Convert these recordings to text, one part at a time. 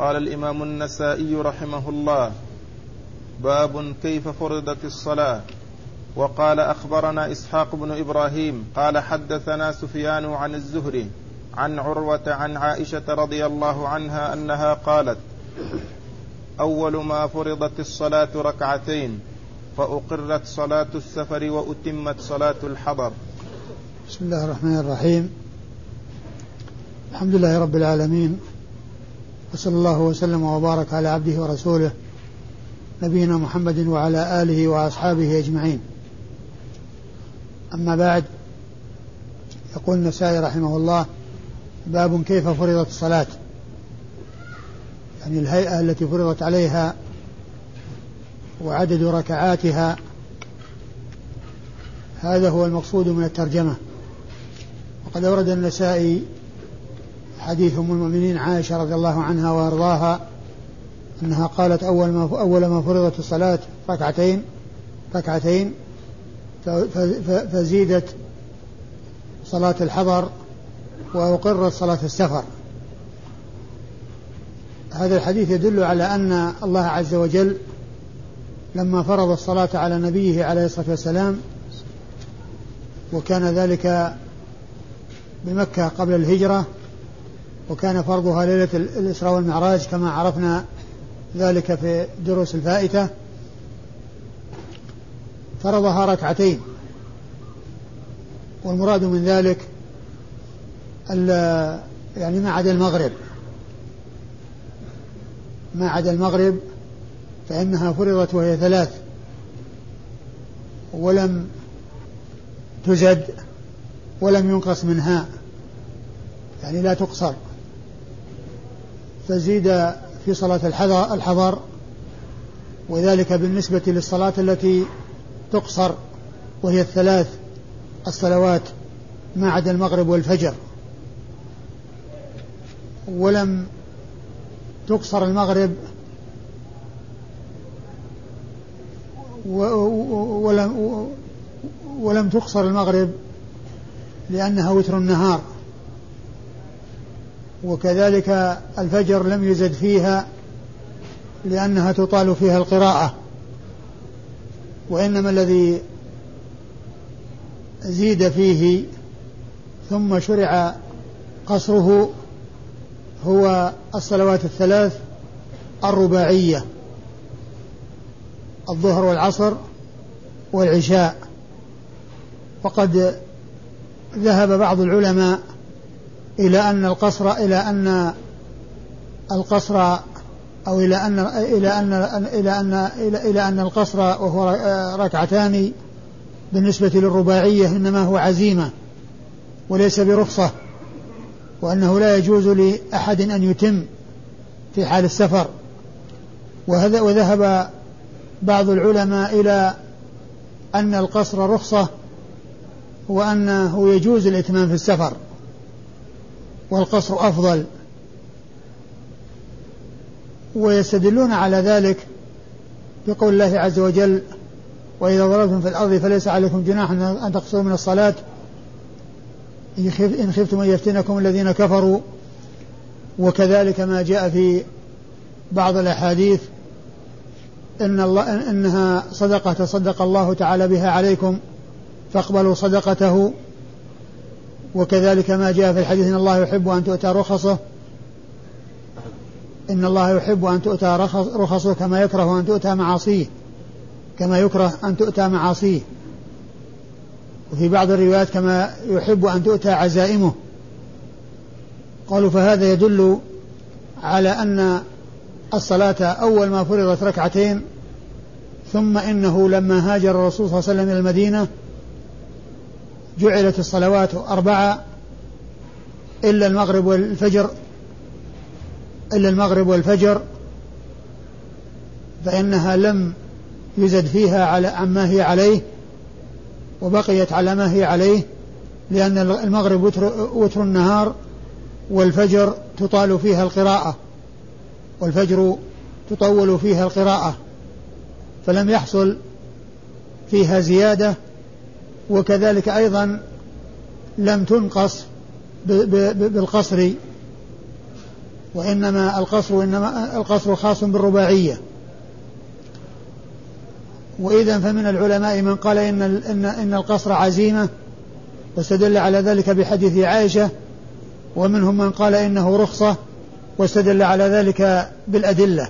قال الإمام النسائي رحمه الله باب كيف فرضت الصلاة. وقال أخبرنا إسحاق بن إبراهيم قال حدثنا سفيان عن الزهري عن عروة عن عائشة رضي الله عنها أنها قالت أول ما فرضت الصلاة ركعتين فأقرت صلاة السفر وأتمت صلاة الحضر. بسم الله الرحمن الرحيم. الحمد لله رب العالمين وصلى الله وسلم وبارك على عبده ورسوله نبينا محمد وعلى آله وأصحابه أجمعين. أما بعد يقول النسائي رحمه الله باب كيف فرضت الصلاة. يعني الهيئة التي فرضت عليها وعدد ركعاتها هذا هو المقصود من الترجمة. وقد أورد النسائي حديث أم المؤمنين عائشة رضي الله عنها وأرضاها أنها قالت أول ما أول ما فرضت الصلاة ركعتين ركعتين فزيدت صلاة الحضر وأقرت صلاة السفر. هذا الحديث يدل على أن الله عز وجل لما فرض الصلاة على نبيه عليه الصلاة والسلام وكان ذلك بمكة قبل الهجرة وكان فرضها ليلة الإسراء والمعراج كما عرفنا ذلك في الدروس الفائتة. فرضها ركعتين. والمراد من ذلك يعني ما عدا المغرب. ما عدا المغرب فإنها فرضت وهي ثلاث. ولم تزد ولم ينقص منها. يعني لا تقصر. فزيد في صلاة الحضر وذلك بالنسبة للصلاة التي تقصر وهي الثلاث الصلوات ما عدا المغرب والفجر. ولم تقصر المغرب ولم ولم تقصر المغرب لأنها وتر النهار. وكذلك الفجر لم يزد فيها لأنها تطال فيها القراءة وإنما الذي زيد فيه ثم شرع قصره هو الصلوات الثلاث الرباعية الظهر والعصر والعشاء. وقد ذهب بعض العلماء إلى أن القصر إلى أن القصر أو إلى أن إلى أن إلى أن إلى, إلى أن القصر وهو ركعتان بالنسبة للرباعية إنما هو عزيمة وليس برخصة وأنه لا يجوز لأحد أن يتم في حال السفر. وهذا وذهب بعض العلماء إلى أن القصر رخصة وأنه يجوز الإتمام في السفر. والقصر أفضل. ويستدلون على ذلك بقول الله عز وجل وإذا ضربتم في الأرض فليس عليكم جناح أن تقصروا من الصلاة. إن خفتم أن يفتنكم الذين كفروا. وكذلك ما جاء في بعض الأحاديث إن الله إنها صدقة تصدق الله تعالى بها عليكم فاقبلوا صدقته. وكذلك ما جاء في الحديث إن الله يحب أن تؤتى رخصه إن الله يحب أن تؤتى رخصه كما يكره أن تؤتى معاصيه كما يكره أن تؤتى معاصيه. وفي بعض الروايات كما يحب أن تؤتى عزائمه. قالوا فهذا يدل على أن الصلاة أول ما فرضت ركعتين ثم إنه لما هاجر الرسول صلى الله عليه وسلم إلى المدينة جعلت الصلوات أربعة إلا المغرب والفجر إلا المغرب والفجر فإنها لم يزد فيها على عما هي عليه وبقيت على ما هي عليه لأن المغرب وتر, وتر النهار والفجر تطال فيها القراءة والفجر تطول فيها القراءة فلم يحصل فيها زيادة وكذلك أيضا لم تنقص بالقصر وإنما القصر وإنما القصر خاص بالرباعية. وإذا فمن العلماء من قال إن إن إن القصر عزيمة واستدل على ذلك بحديث عائشة ومنهم من قال إنه رخصة واستدل على ذلك بالأدلة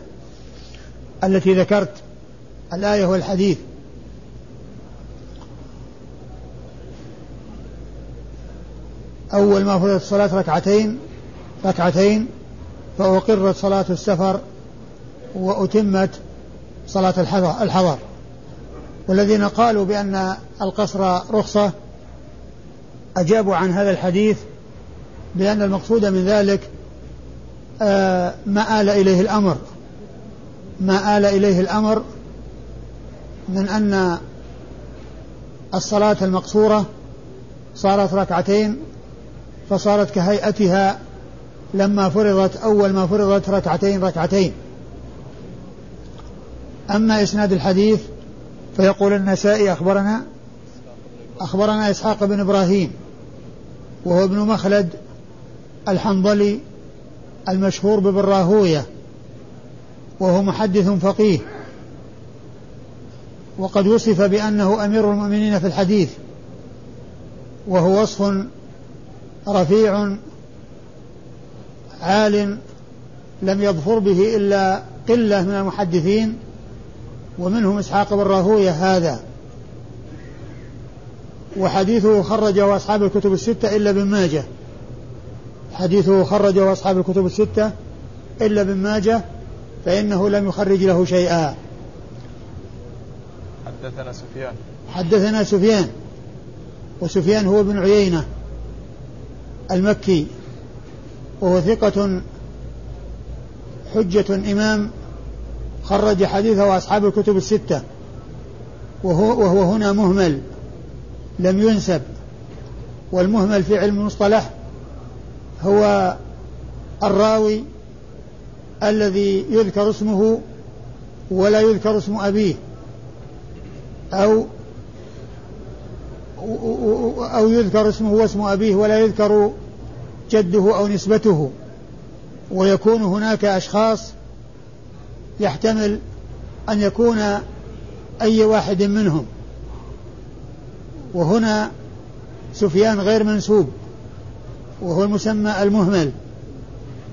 التي ذكرت الآية والحديث. أول ما فرضت الصلاة ركعتين ركعتين فأقرت صلاة السفر وأتمت صلاة الحضر, والذين قالوا بأن القصر رخصة أجابوا عن هذا الحديث بأن المقصود من ذلك آه، ما آل إليه الأمر. ما آل إليه الأمر من أن الصلاة المقصورة صارت ركعتين فصارت كهيئتها لما فرضت أول ما فرضت ركعتين ركعتين. أما إسناد الحديث فيقول النسائي أخبرنا أخبرنا إسحاق بن إبراهيم وهو ابن مخلد الحنظلي المشهور ببراهوية وهو محدث فقيه. وقد وصف بأنه أمير المؤمنين في الحديث وهو وصف رفيع عال لم يظفر به إلا قلة من المحدثين ومنهم إسحاق بن راهوية هذا. وحديثه خرجه أصحاب الكتب الستة إلا ابن ماجه. حديثه خرجه أصحاب الكتب الستة إلا ابن ماجه فإنه لم يخرج له شيئا. حدثنا سفيان. حدثنا سفيان وسفيان هو ابن عيينة. المكي وهو ثقة حجة إمام خرج حديثه أصحاب الكتب الستة وهو, وهو هنا مهمل لم ينسب والمهمل في علم المصطلح هو الراوي الذي يذكر اسمه ولا يذكر اسم أبيه أو أو يذكر اسمه واسم أبيه ولا يذكر جده أو نسبته ويكون هناك أشخاص يحتمل أن يكون أي واحد منهم. وهنا سفيان غير منسوب وهو المسمى المهمل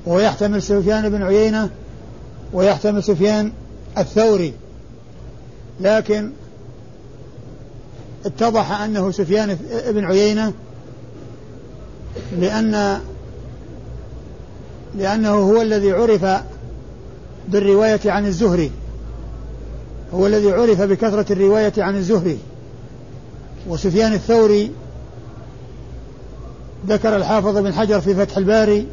ويحتمل سفيان بن عيينة ويحتمل سفيان الثوري. لكن اتضح أنه سفيان بن عيينة لأن لأنه هو الذي عرف بالرواية عن الزهري. هو الذي عرف بكثرة الرواية عن الزهري. وسفيان الثوري ذكر الحافظ بن حجر في فتح الباري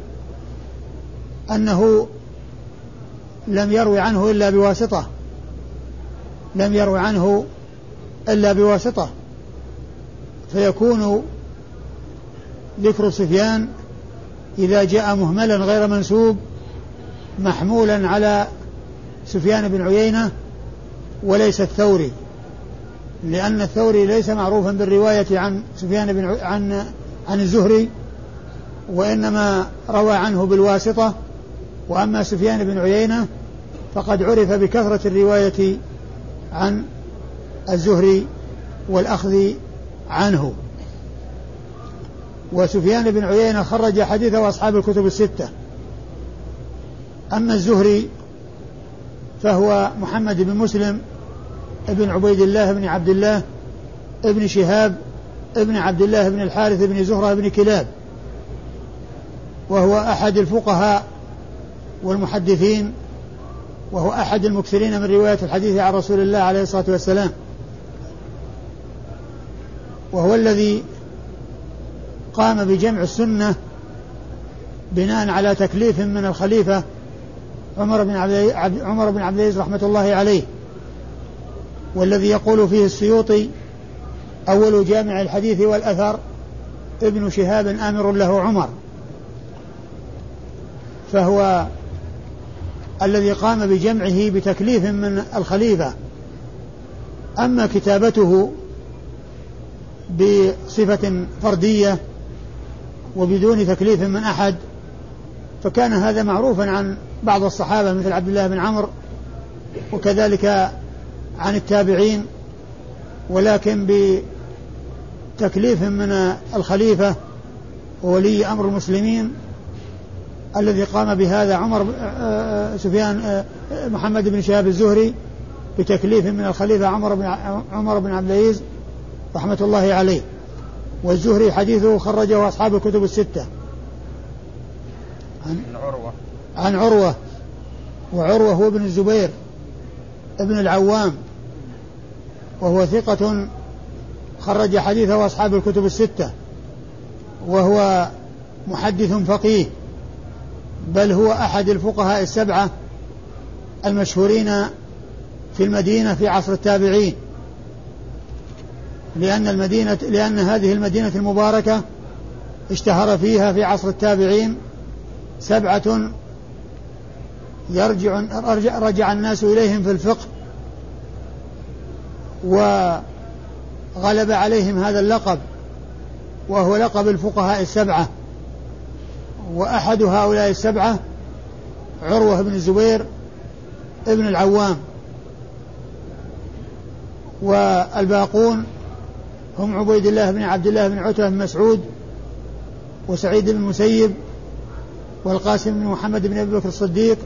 أنه لم يروي عنه إلا بواسطة. لم يروي عنه إلا بواسطة. فيكون ذكر سفيان إذا جاء مهملا غير منسوب محمولا على سفيان بن عيينة وليس الثوري لأن الثوري ليس معروفا بالرواية عن سفيان بن عن عن الزهري وإنما روى عنه بالواسطة. وأما سفيان بن عيينة فقد عرف بكثرة الرواية عن الزهري والأخذ عنه. وسفيان بن عيينة خرج حديثه أصحاب الكتب الستة. أما الزهري فهو محمد بن مسلم ابن عبيد الله بن عبد الله ابن شهاب ابن عبد الله بن الحارث بن زهرة بن كلاب. وهو أحد الفقهاء والمحدثين وهو أحد المكثرين من رواية الحديث عن رسول الله عليه الصلاة والسلام. وهو الذي قام بجمع السنة بناء على تكليف من الخليفة عمر بن عبد عمر بن عبد العزيز رحمة الله عليه. والذي يقول فيه السيوطي أول جامع الحديث والأثر ابن شهاب آمر له عمر. فهو الذي قام بجمعه بتكليف من الخليفة. أما كتابته بصفة فردية وبدون تكليف من أحد فكان هذا معروفا عن بعض الصحابة مثل عبد الله بن عمرو وكذلك عن التابعين ولكن بتكليف من الخليفة وولي أمر المسلمين الذي قام بهذا عمر آه، آه، سفيان آه، محمد بن شهاب الزهري بتكليف من الخليفة عمر بن عمر بن عبد العزيز. رحمة الله عليه. والزهري حديثه خرجه أصحاب الكتب الستة. عن عروة. عن عروة. وعروة هو ابن الزبير ابن العوام. وهو ثقة خرج حديثه أصحاب الكتب الستة. وهو محدث فقيه. بل هو أحد الفقهاء السبعة المشهورين في المدينة في عصر التابعين. لأن المدينة لأن هذه المدينة المباركة اشتهر فيها في عصر التابعين سبعة يرجع رجع الناس إليهم في الفقه وغلب عليهم هذا اللقب وهو لقب الفقهاء السبعة وأحد هؤلاء السبعة عروة بن الزبير ابن العوام والباقون هم عبيد الله بن عبد الله بن عتبة بن مسعود وسعيد بن المسيب والقاسم بن محمد بن أبي بكر الصديق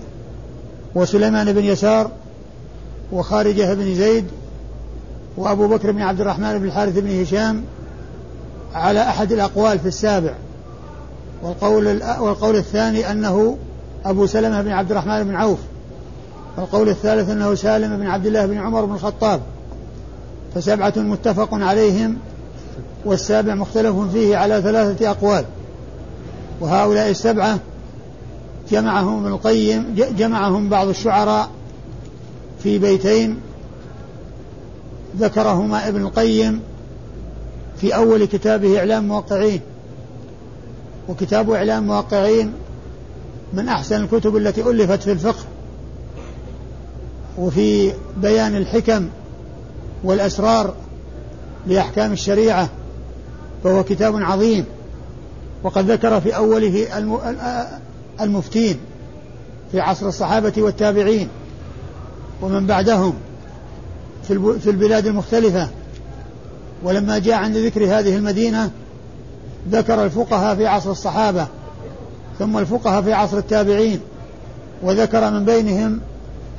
وسليمان بن يسار وخارجة بن زيد وأبو بكر بن عبد الرحمن بن الحارث بن هشام على أحد الأقوال في السابع. والقول والقول الثاني أنه أبو سلمة بن عبد الرحمن بن عوف. والقول الثالث أنه سالم بن عبد الله بن عمر بن الخطاب. فسبعة متفق عليهم والسابع مختلف فيه على ثلاثة أقوال. وهؤلاء السبعة جمعهم ابن القيم جمعهم بعض الشعراء في بيتين. ذكرهما ابن القيم في أول كتابه إعلام موقعين وكتاب إعلام موقعين من أحسن الكتب التي ألفت في الفقه. وفي بيان الحكم والأسرار لأحكام الشريعة فهو كتاب عظيم. وقد ذكر في أوله المفتين في عصر الصحابة والتابعين ومن بعدهم في البلاد المختلفة. ولما جاء عند ذكر هذه المدينة ذكر الفقهاء في عصر الصحابة ثم الفقهاء في عصر التابعين وذكر من بينهم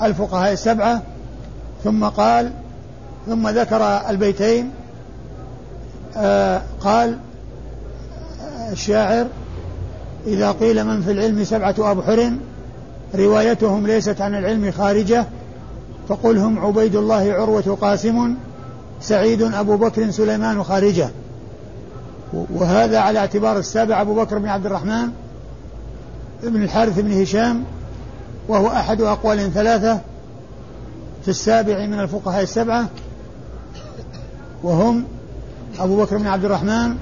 الفقهاء السبعة ثم قال ثم ذكر البيتين آه قال الشاعر إذا قيل من في العلم سبعة أبحر روايتهم ليست عن العلم خارجة فقل هم عبيد الله عروة قاسم سعيد أبو بكر سليمان خارجة. وهذا على اعتبار السابع أبو بكر بن عبد الرحمن بن الحارث بن هشام وهو أحد أقوال ثلاثة في السابع من الفقهاء السبعة. وهم أبو بكر بن عبد الرحمن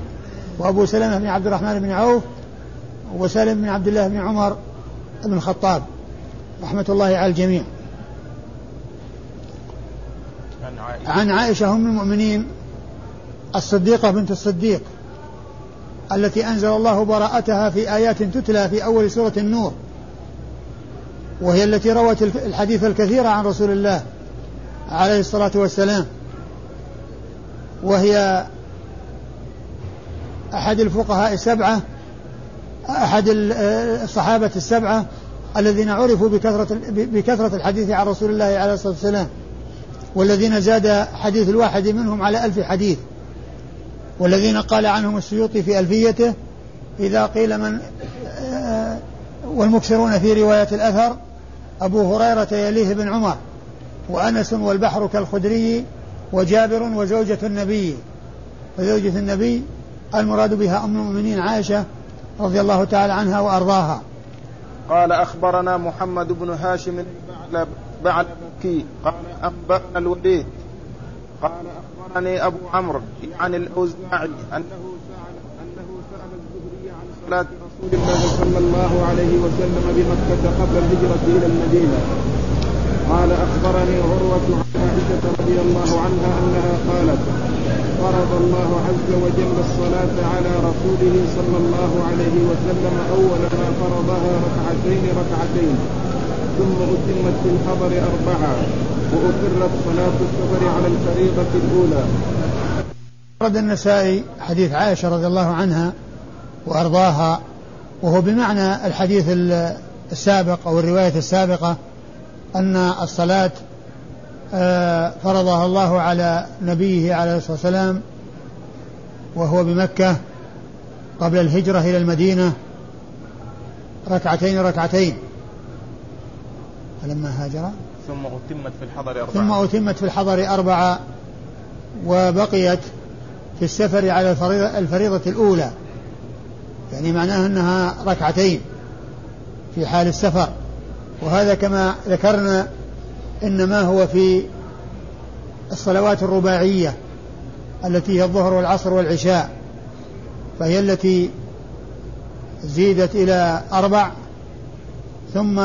وأبو سلمة بن عبد الرحمن بن عوف وسالم بن عبد الله بن عمر بن الخطاب. رحمة الله على الجميع. عن عائشة أم المؤمنين الصديقة بنت الصديق التي أنزل الله براءتها في آيات تتلى في أول سورة النور وهي التي روت الحديث الكثير عن رسول الله عليه الصلاة والسلام. وهي أحد الفقهاء السبعة أحد الصحابة السبعة الذين عرفوا بكثرة بكثرة الحديث عن رسول الله عليه الصلاة والسلام والذين زاد حديث الواحد منهم على ألف حديث والذين قال عنهم السيوطي في ألفيته إذا قيل من والمكثرون في رواية الأثر أبو هريرة يليه بن عمر وأنس والبحر كالخدري وجابر وزوجة النبي. وزوجة النبي المراد بها أم المؤمنين عائشة رضي الله تعالى عنها وأرضاها. قال أخبرنا محمد بن هاشم بعد بكي قال أنبأنا الوليد. قال أخبرني أبو عمرو يعني الأوزاعي أنه سأل أنه سأل الزهري عن صلاة رسول الله صلى الله عليه وسلم بمكة قبل الهجرة إلى المدينة. قال أخبرني عروة عن عائشة رضي الله عنها أنها قالت فرض الله عز وجل الصلاة على رسوله صلى الله عليه وسلم أول ما فرضها ركعتين ركعتين ثم أتمت في الحضر أربعة وأقرت صلاة السفر على الفريضة الأولى. ورد النسائي حديث عائشة رضي الله عنها وأرضاها وهو بمعنى الحديث السابق أو الرواية السابقة أن الصلاة آه، فرضها الله على نبيه عليه الصلاة والسلام وهو بمكة قبل الهجرة إلى المدينة ركعتين ركعتين. فلما هاجر ثم أتمت في الحضر أربعة. ثم أتمت في الحضر أربعة وبقيت في السفر على الفريضة, الفريضة الأولى. يعني معناه أنها ركعتين في حال السفر. وهذا كما ذكرنا إنما هو في الصلوات الرباعية التي هي الظهر والعصر والعشاء فهي التي زيدت إلى أربع ثم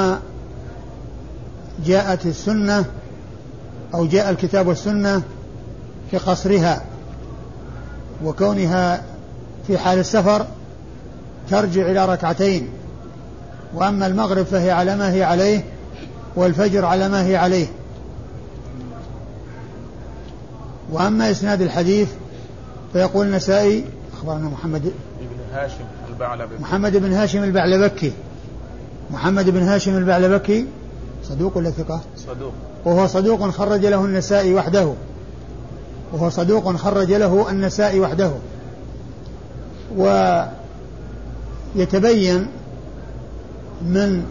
جاءت السنة أو جاء الكتاب والسنة في قصرها وكونها في حال السفر ترجع إلى ركعتين. وأما المغرب فهي على ما هي عليه والفجر على ما هي عليه. وأما إسناد الحديث فيقول النسائي أخبرنا محمد بن هاشم البعلبكي. محمد بن هاشم البعلبكي. محمد بن هاشم البعلبكي صدوق ولا ثقة؟ صدوق. وهو صدوق خرج له النسائي وحده. وهو صدوق خرج له النسائي وحده. ويتبين من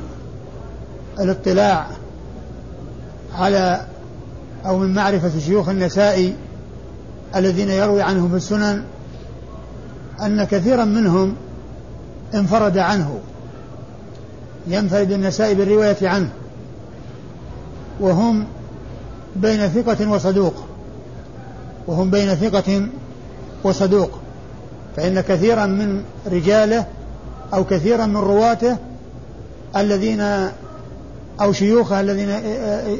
الاطلاع على أو من معرفة شيوخ النسائي الذين يروي عنهم في السنن أن كثيرا منهم انفرد عنه ينفرد النسائي بالرواية عنه وهم بين ثقة وصدوق وهم بين ثقة وصدوق فإن كثيرا من رجاله أو كثيرا من رواته الذين أو شيوخه الذين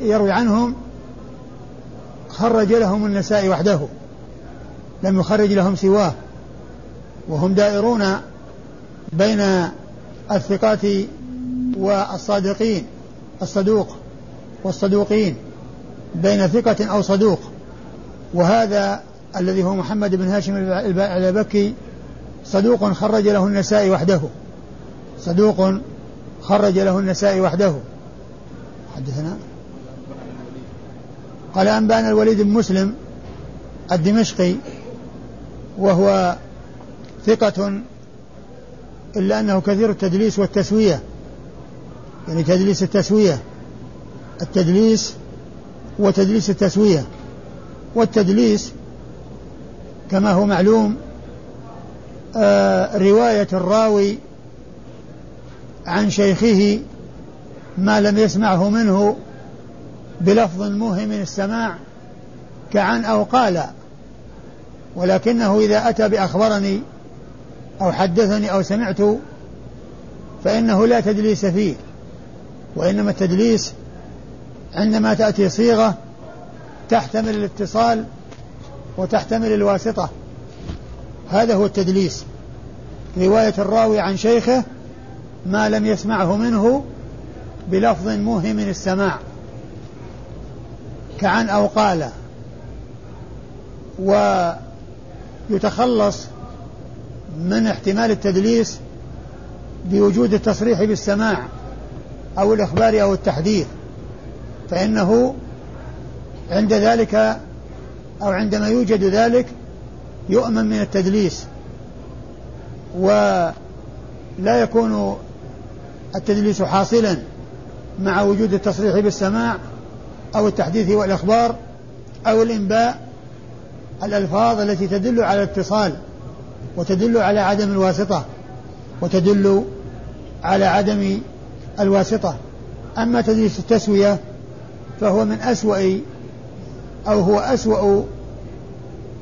يروي عنهم خرج لهم النساء وحده لم يخرج لهم سواه وهم دائرون بين الثقات والصادقين الصدوق والصدوقين بين ثقة أو صدوق. وهذا الذي هو محمد بن هاشم البكي صدوق خرج له النساء وحده صدوق خرج له النساء وحده. حدثنا. قال أنبأنا الوليد بن مسلم الدمشقي وهو ثقة إلا أنه كثير التدليس والتسوية. يعني تدليس التسوية. التدليس وتدليس التسوية. والتدليس كما هو معلوم آه رواية الراوي عن شيخه ما لم يسمعه منه بلفظ موهم السماع كعن أو قال ولكنه إذا أتى بأخبرني أو حدثني أو سمعت فإنه لا تدليس فيه وإنما التدليس عندما تأتي صيغة تحتمل الاتصال وتحتمل الواسطة هذا هو التدليس. رواية الراوي عن شيخه ما لم يسمعه منه بلفظ موهم السماع كعن أو قال ويتخلص من احتمال التدليس بوجود التصريح بالسماع أو الإخبار أو التحديث فإنه عند ذلك أو عندما يوجد ذلك يؤمن من التدليس ولا يكون التدليس حاصلا مع وجود التصريح بالسماع أو التحديث والإخبار أو الإنباء الألفاظ التي تدل على الاتصال وتدل على عدم الواسطة وتدل على عدم الواسطة. أما تدليس التسوية فهو من أسوأ أو هو أسوأ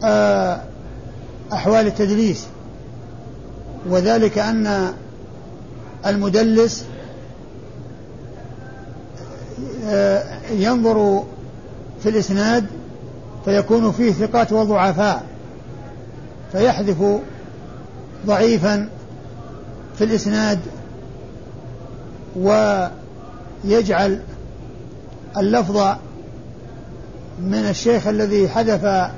آه، أحوال التدليس. وذلك أن المدلس آه، ينظر في الإسناد فيكون فيه ثقات وضعفاء فيحذف ضعيفا في الإسناد ويجعل اللفظ من الشيخ الذي حذف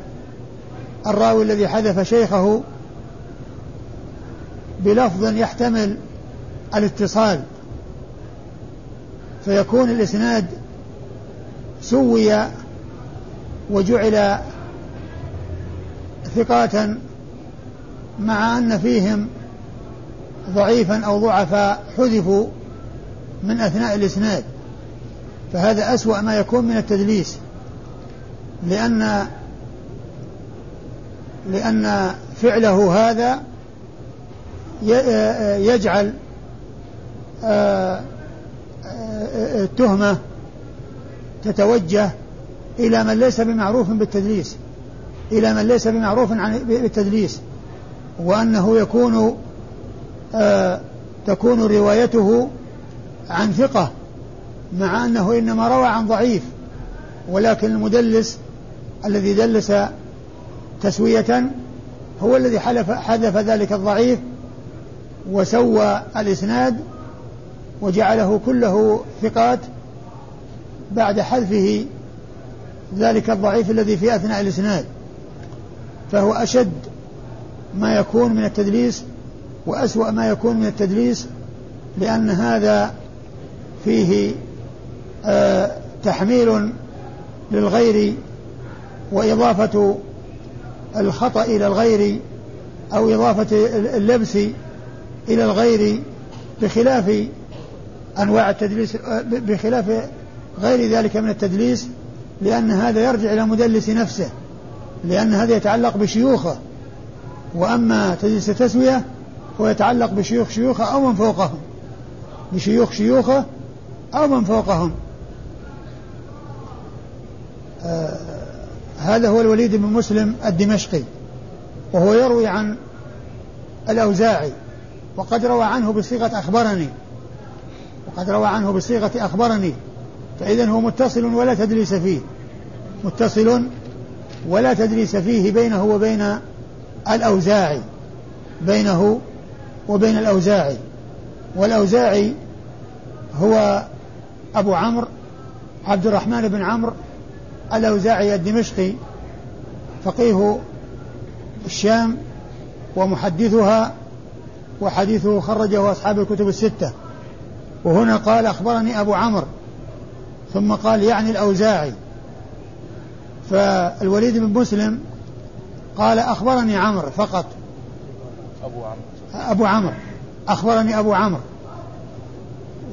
الراوي الذي حذف شيخه بلفظ يحتمل الاتصال فيكون الإسناد سوي وجعل ثقات مع أن فيهم ضعيفا أو ضعفاء حذفوا من أثناء الإسناد. فهذا أسوأ ما يكون من التدليس لأن لأن فعله هذا يجعل التهمة تتوجه إلى من ليس بمعروف بالتدليس إلى من ليس بمعروف عن بالتدليس وأنه يكون آه تكون روايته عن ثقة مع أنه إنما روى عن ضعيف ولكن المدلس الذي دلس تسوية هو الذي حلف حذف ذلك الضعيف وسوى الإسناد وجعله كله ثقات بعد حذفه ذلك الضعيف الذي في أثناء الإسناد. فهو أشد ما يكون من التدليس وأسوأ ما يكون من التدليس لأن هذا فيه آه تحميل للغير وإضافة الخطأ إلى الغير أو إضافة اللبس إلى الغير بخلاف أنواع التدليس بخلاف غير ذلك من التدليس لأن هذا يرجع إلى مدلس نفسه لأن هذا يتعلق بشيوخه. وأما تدليس التسوية هو يتعلق بشيوخ شيوخه أو من فوقهم. بشيوخ شيوخه أو من فوقهم. آه هذا هو الوليد بن مسلم الدمشقي وهو يروي عن الأوزاعي وقد روى عنه بصيغة أخبرني. وقد روى عنه بصيغة أخبرني فإذا هو متصل ولا تدليس فيه. متصل ولا تدليس فيه بينه وبين الأوزاعي بينه وبين الأوزاعي. والأوزاعي هو أبو عمرو عبد الرحمن بن عمرو الأوزاعي الدمشقي فقيه الشام ومحدثها وحديثه خرجه أصحاب الكتب الستة. وهنا قال أخبرني أبو عمرو ثم قال يعني الأوزاعي. فالوليد بن مسلم قال أخبرني عمرو فقط. أبو عمرو. أبو عمرو. أخبرني أبو عمرو.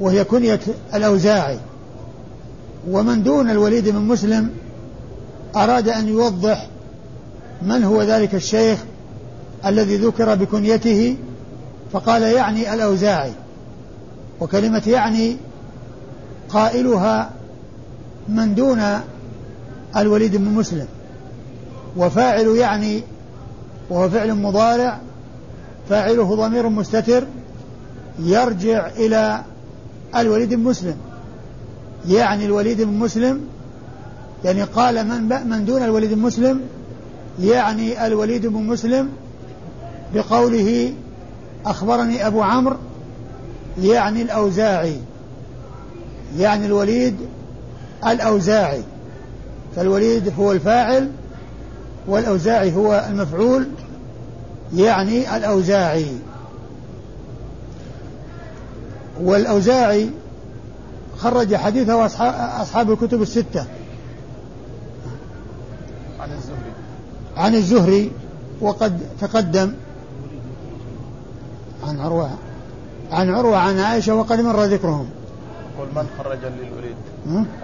وهي كنية الأوزاعي. ومن دون الوليد بن مسلم أراد أن يوضح من هو ذلك الشيخ الذي ذكر بكنيته فقال يعني الأوزاعي. وكلمة يعني قائلها من دون الوليد بن مسلم. وفاعل يعني وهو فعل مضارع فاعله ضمير مستتر يرجع إلى الوليد بن مسلم. يعني الوليد بن مسلم يعني قال من من دون الوليد بن مسلم يعني الوليد بن مسلم بقوله أخبرني أبو عمرو يعني الأوزاعي يعني الوليد الأوزاعي. فالوليد هو الفاعل والأوزاعي هو المفعول يعني الأوزاعي. والأوزاعي خرج حديثه أصحاب الكتب الستة. عن الزهري. عن الزهري وقد تقدم. عن عروة عن عروة عن عائشة وقد مر ذكرهم. يقول من خرج للوليد؟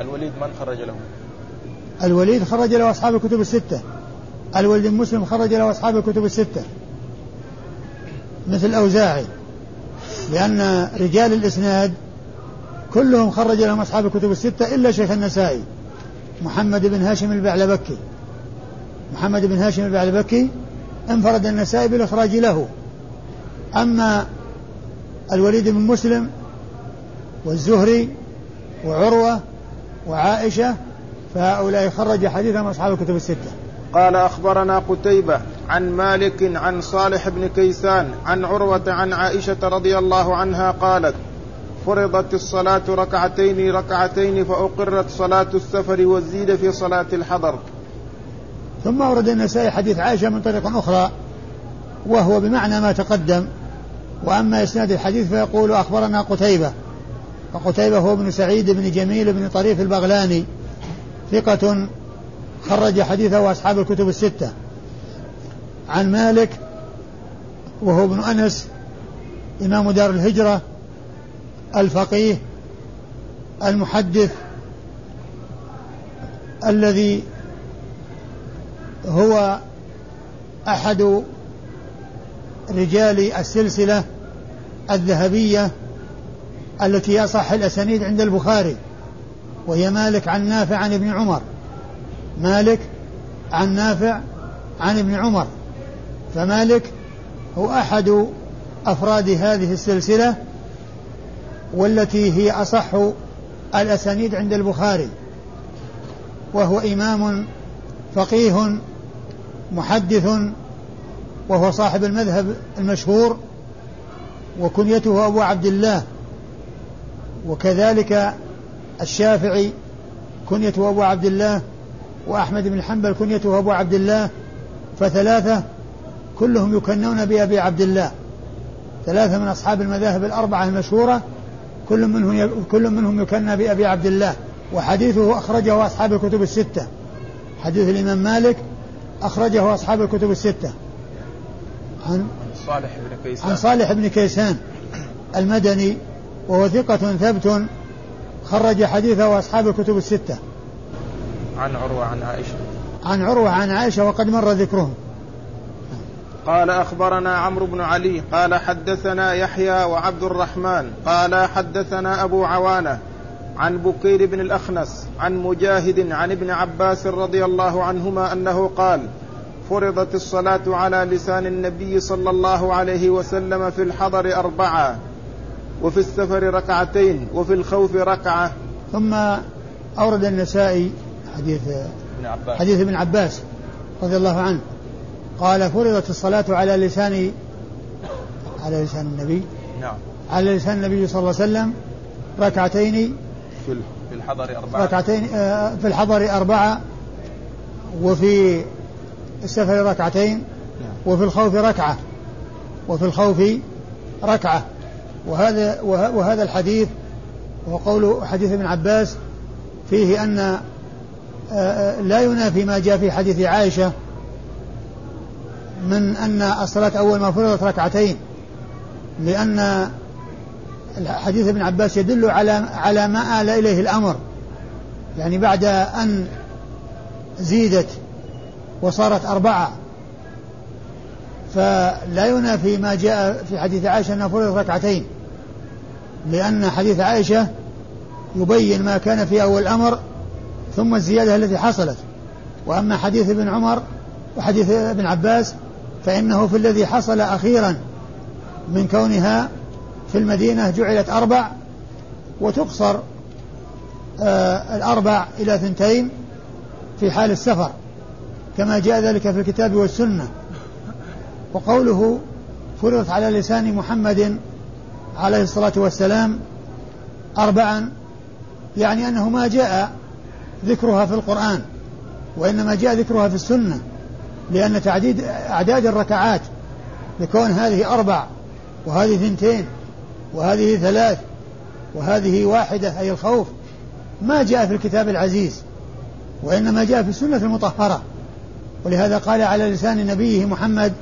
الوليد من خرج له؟ الوليد خرج له أصحاب الكتب الستة. الوليد مسلم خرج له أصحاب الكتب الستة. مثل الأوزاعي لأن رجال الإسناد كلهم خرج لهم أصحاب الكتب الستة إلا شيخ النسائي. محمد بن هاشم البعلبكي. محمد بن هاشم البعلبكي انفرد النسائي بالإخراج له. أما الوليد بن مسلم والزهري وعروة وعائشة فهؤلاء خرج حديثهم أصحاب الكتب الستة. قال أخبرنا قتيبة عن مالك عن صالح بن كيسان عن عروة عن عائشة رضي الله عنها قالت فرضت الصلاة ركعتين ركعتين فأقرت صلاة السفر وزيد في صلاة الحضر. ثم ورد النسائي حديث عائشة من طريق أخرى وهو بمعنى ما تقدم وأما إسناد الحديث فيقول أخبرنا قتيبة وقتيبة هو ابن سعيد بن جميل بن طريف البغلاني ثقة خرج حديثه أصحاب الكتب الستة. عن مالك وهو ابن أنس إمام دار الهجرة الفقيه المحدث الذي هو أحد رجال السلسلة الذهبية التي أصح الأسانيد عند البخاري وهي مالك عن نافع عن ابن عمر. مالك عن نافع عن ابن عمر. فمالك هو أحد أفراد هذه السلسلة والتي هي أصح الأسانيد عند البخاري. وهو إمام فقيه محدث وهو صاحب المذهب المشهور. وكنيته أبو عبد الله. وكذلك الشافعي كنيته أبو عبد الله. وأحمد بن حنبل كنيته أبو عبد الله. فثلاثة كلهم يكنون بأبي عبد الله. ثلاثة من أصحاب المذاهب الأربعة المشهورة. كل منهم كل منهم يكنى بأبي عبد الله. وحديثه أخرجه أصحاب الكتب الستة. حديث الإمام مالك أخرجه أصحاب الكتب الستة. عن صالح بن كيسان. عن صالح بن كيسان المدني وهو ثقة ثبت خرج حديثه أصحاب الكتب الستة. عن عروة عن عائشة. عن عروة عن عائشة وقد مر ذكرهم. قال أخبرنا عمرو بن علي قال حدثنا يحيى وعبد الرحمن قال حدثنا أبو عوانة عن بكير بن الأخنس عن مجاهد عن ابن عباس رضي الله عنهما أنه قال فرضت الصلاة على لسان النبي صلى الله عليه وسلم في الحضر أربعة وفي السفر ركعتين وفي الخوف ركعة. ثم أورد النسائي حديث ابن عباس. حديث ابن عباس رضي الله عنه. قال فرضت الصلاة على لسان على لسان النبي. نعم. على لسان النبي صلى الله عليه وسلم ركعتين. في الحضر أربعة. ركعتين آه، في الحضر أربعة وفي السفر ركعتين. وفي الخوف ركعة وفي الخوف ركعة وهذا وهذا الحديث وقول حديث ابن عباس فيه أن آه، آه، لا ينافي ما جاء في حديث عائشة من أن الصلاة أول ما فرضت ركعتين لأن حديث ابن عباس يدل على على ما آل إليه الأمر يعني بعد أن زيدت وصارت أربعة. فلا ينافي ما جاء في حديث عائشة أنها فرضت ركعتين لأن حديث عائشة يبين ما كان في أول الأمر ثم الزيادة التي حصلت. وأما حديث ابن عمر وحديث ابن عباس فإنه في الذي حصل أخيرا من كونها في المدينة جعلت أربع وتقصر آه الأربع إلى ثنتين في حال السفر. كما جاء ذلك في الكتاب والسنة. وقوله فرضت على لسان محمد عليه الصلاة والسلام أربعا يعني أنه ما جاء ذكرها في القرآن وإنما جاء ذكرها في السنة لأن تعديد أعداد الركعات لكون هذه أربع وهذه ثنتين وهذه ثلاث وهذه واحدة أي الخوف ما جاء في الكتاب العزيز وإنما جاء في السنة المطهرة. ولهذا قال على لسان نبيه محمد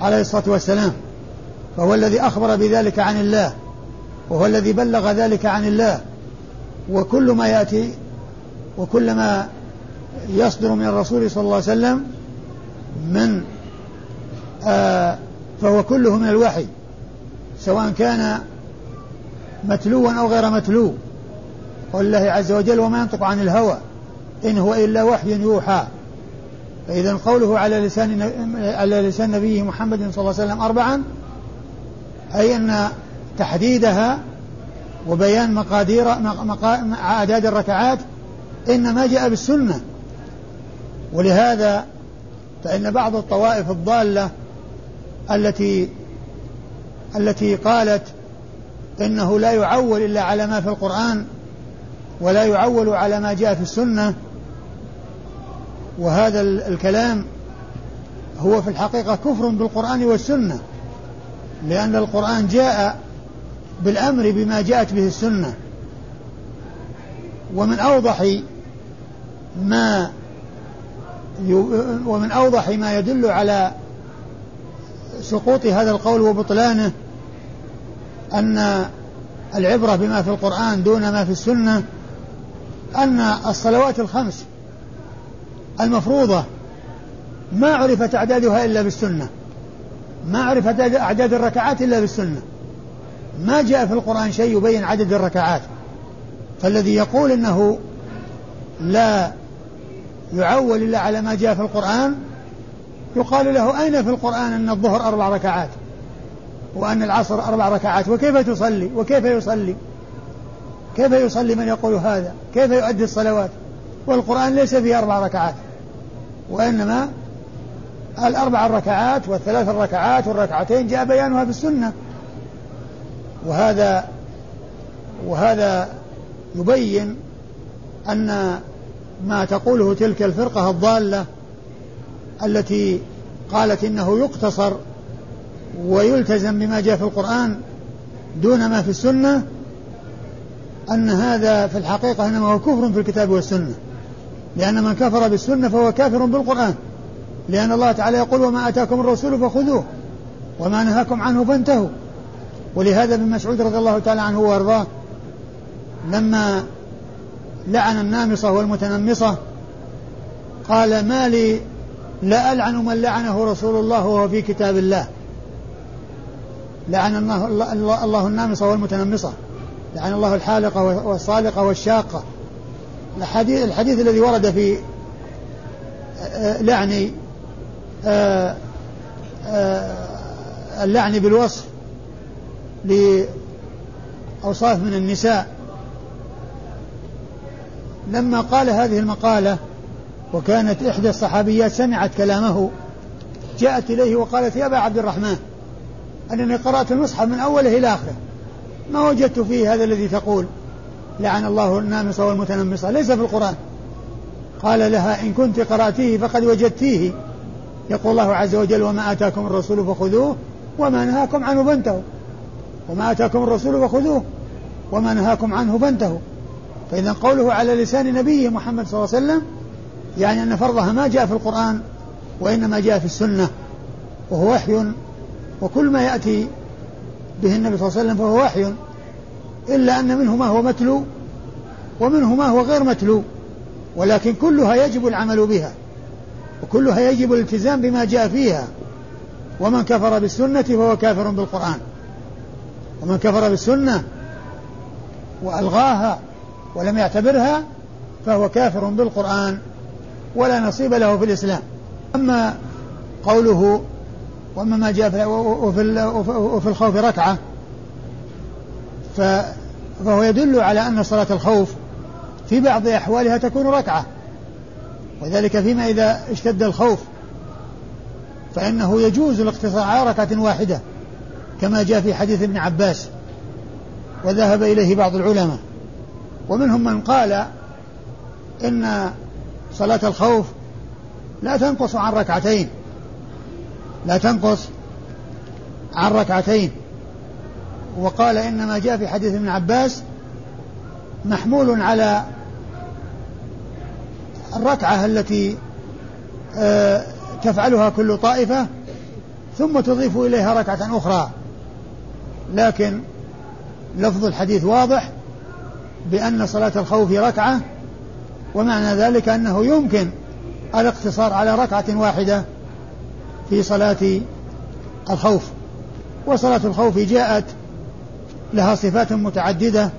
عليه الصلاة والسلام فهو الذي أخبر بذلك عن الله وهو الذي بلغ ذلك عن الله وكل ما يأتي وكل ما يصدر من الرسول صلى الله عليه وسلم من آه فهو كله من الوحي سواء كان متلوا أو غير متلو. قول الله عز وجل وما ينطق عن الهوى إن هو إلا وحي يوحى. فإذا قوله على لسان على لسان نبيه محمد صلى الله عليه وسلم أربعا أي أن تحديدها وبيان مقادير أعداد الركعات إنما جاء بالسنة. ولهذا فإن بعض الطوائف الضالة التي التي قالت إنه لا يعول إلا على ما في القرآن ولا يعول على ما جاء في السنة وهذا الكلام هو في الحقيقة كفر بالقرآن والسنة لأن القرآن جاء بالأمر بما جاءت به السنة. ومن أوضح ما ومن أوضح ما يدل على سقوط هذا القول وبطلانه أن العبرة بما في القرآن دون ما في السنة أن الصلوات الخمس المفروضة. ما عرفت أعدادها إلا بالسنة. ما عرفت أعداد الركعات إلا بالسنة. ما جاء في القرآن شيء يبين عدد الركعات. فالذي يقول إنه لا يعول إلا على ما جاء في القرآن يقال له أين في القرآن أن الظهر أربع ركعات؟ وأن العصر أربع ركعات؟ وكيف تصلي؟ وكيف يصلي؟ كيف يصلي من يقول هذا؟ كيف يؤدي الصلوات؟ والقرآن ليس فيه أربع ركعات. وإنما الأربع الركعات والثلاث الركعات والركعتين جاء بيانها في السنة وهذا وهذا يبين أن ما تقوله تلك الفرقة الضالة التي قالت إنه يقتصر ويلتزم بما جاء في القرآن دون ما في السنة أن هذا في الحقيقة إنما هو كفر في الكتاب والسنة. لأن من كفر بالسنة فهو كافر بالقرآن. لأن الله تعالى يقول وما أتاكم الرسول فخذوه وما نهاكم عنه فانتهوا. ولهذا ابن مسعود رضي الله تعالى عنه وأرضاه لما لعن النامصة والمتنمصة قال ما لي لا ألعن من لعنه رسول الله وهو في كتاب الله. لعن الله, الله, النامصة والمتنمصة لعن الله الحالقة والصالقة والشاقة. الحديث, الحديث الذي ورد في آه، لعن آه، آه، اللعن بالوصف لأوصاف من النساء. لما قال هذه المقالة وكانت إحدى الصحابيات سمعت كلامه جاءت إليه وقالت يا أبا عبد الرحمن أنني قرأت المصحف من أوله إلى آخره ما وجدت فيه هذا الذي تقول؟ لعن الله النامصة والمتنمصة. ليس في القرآن. قال لها إن كنت قرأتيه فقد وجدتيه. يقول الله عز وجل وما آتاكم الرسول فخذوه وما نهاكم عنه فانتهوا. وما آتاكم الرسول فخذوه وما نهاكم عنه فانتهوا. فإذا قوله على لسان نبيه محمد صلى الله عليه وسلم يعني أن فرضها ما جاء في القرآن وإنما جاء في السنة. وهو وحي. وكل ما يأتي به النبي صلى الله عليه وسلم فهو وحي. إلا أن منه ما هو متلو ومنه ما هو غير متلو ولكن كلها يجب العمل بها وكلها يجب الالتزام بما جاء فيها ومن كفر بالسنة فهو كافر بالقرآن ومن كفر بالسنة وألغاها ولم يعتبرها فهو كافر بالقرآن ولا نصيب له في الإسلام. أما قوله وأما ما جاء في وفي الخوف ركعة فهو يدل على أن صلاة الخوف في بعض أحوالها تكون ركعة. وذلك فيما إذا اشتد الخوف فإنه يجوز الاقتصار على ركعة واحدة كما جاء في حديث ابن عباس وذهب إليه بعض العلماء. ومنهم من قال إن صلاة الخوف لا تنقص عن ركعتين لا تنقص عن ركعتين. وقال إنما جاء في حديث ابن عباس محمول على الركعة التي آه، تفعلها كل طائفة ثم تضيف إليها ركعة أخرى. لكن لفظ الحديث واضح بأن صلاة الخوف ركعة ومعنى ذلك أنه يمكن الاقتصار على ركعة واحدة في صلاة الخوف. وصلاة الخوف جاءت لها صفات متعددة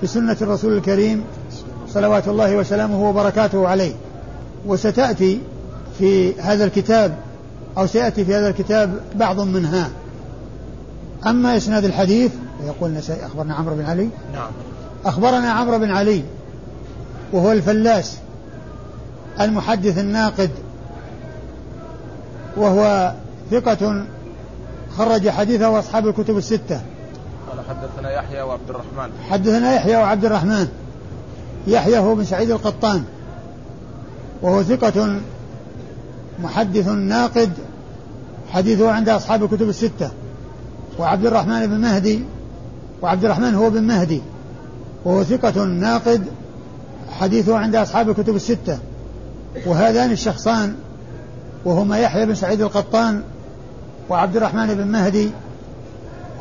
في سنة الرسول الكريم صلوات الله وسلامه وبركاته عليه. وستأتي في هذا الكتاب أو سيأتي في هذا الكتاب بعض منها. أما إسناد الحديث يقول أخبرنا عمرو بن علي؟ نعم. أخبرنا عمرو بن علي وهو الفلاس المحدث الناقد وهو ثقة خرج حديثه أصحاب الكتب الستة. حدثنا يحيى وعبد الرحمن. حدثنا يحيى وعبد الرحمن. يحيى هو بن سعيد القطان. وهو ثقة محدث ناقد حديثه عند أصحاب الكتب الستة. وعبد الرحمن بن مهدي وعبد الرحمن هو بن مهدي. وهو ثقة ناقد حديثه عند أصحاب الكتب الستة. وهذان الشخصان وهما يحيى بن سعيد القطان وعبد الرحمن بن مهدي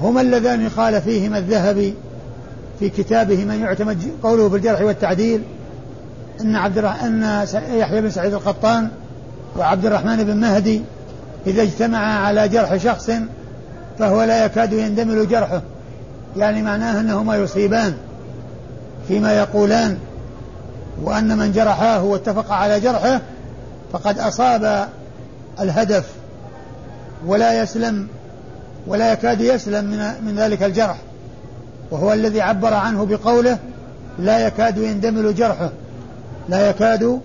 هما اللذان قال فيهما الذهبي في كتابه من يعتمد قوله في الجرح والتعديل إن عبد إن يحيى بن سعيد القطان وعبد الرحمن بن مهدي إذا اجتمعا على جرح شخص فهو لا يكاد يندمل جرحه يعني معناه أنهما يصيبان فيما يقولان وأن من جرحاه واتفق على جرحه فقد أصاب الهدف ولا يسلم ولا يكاد يسلم من, من ذلك الجرح. وهو الذي عبر عنه بقوله لا يكاد يندمل جرحه. لا يكاد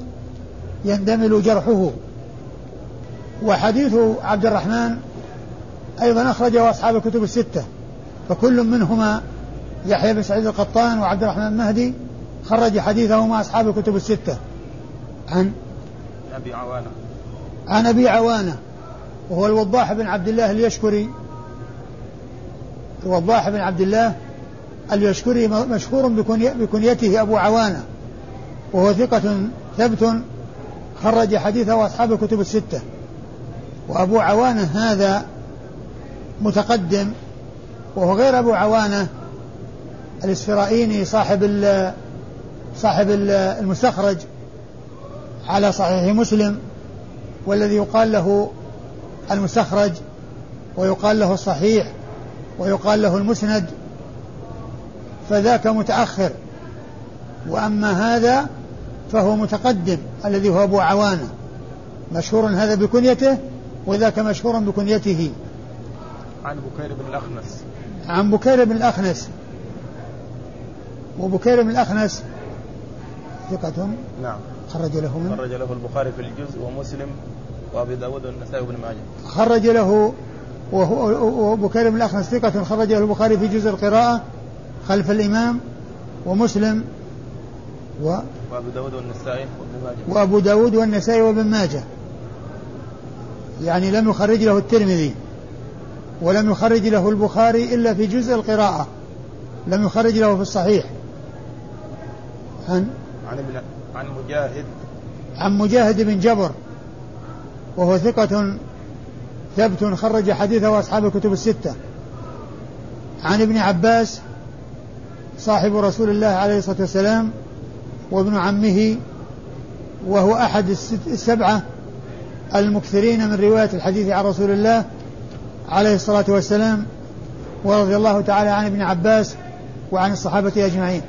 يندمل جرحه. وحديث عبد الرحمن أيضا أخرجه أصحاب الكتب الستة. فكل منهما يحيى بن سعيد القطان وعبد الرحمن المهدي خرج حديثهما أصحاب الكتب الستة. عن أبي عوانة. عن أبي عوانة وهو الوضاح بن عبد الله اليشكري. الوضاح بن عبد الله اليشكري مشهور بكنيته أبو عوانة وهو ثقة ثبت خرج حديثه أصحاب الكتب الستة. وأبو عوانة هذا متقدم وهو غير أبو عوانة الإسفرائيني صاحب صاحب المستخرج على صحيح مسلم والذي يقال له المستخرج ويقال له الصحيح ويقال له المسند فذاك متأخر وأما هذا فهو متقدم الذي هو أبو عوانة مشهور هذا بكنيته وذاك مشهور بكنيته. عن بكير بن الأخنس. عن بكير بن الأخنس. وبكير بن الأخنس ثقة نعم. خرج له من؟ خرج له البخاري في الجزء ومسلم وأبي داود والنسائي وابن ماجه. خرج له وبكير بن الأخنس ثقة خرج له البخاري في جزء القراءة خلف الإمام ومسلم و وأبو داود والنسائي وابن ماجه. وأبو داود والنسائي وابن ماجه. يعني لم يخرج له الترمذي ولم يخرج له البخاري إلا في جزء القراءة. لم يخرج له في الصحيح. عن؟ عن عن مجاهد. عن مجاهد بن جبر. وهو ثقة ثبت خرج حديثه أصحاب الكتب الستة. عن ابن عباس صاحب رسول الله عليه الصلاة والسلام وابن عمه وهو أحد السبعة المكثرين من رواية الحديث عن رسول الله عليه الصلاة والسلام ورضي الله تعالى عن ابن عباس وعن الصحابة أجمعين.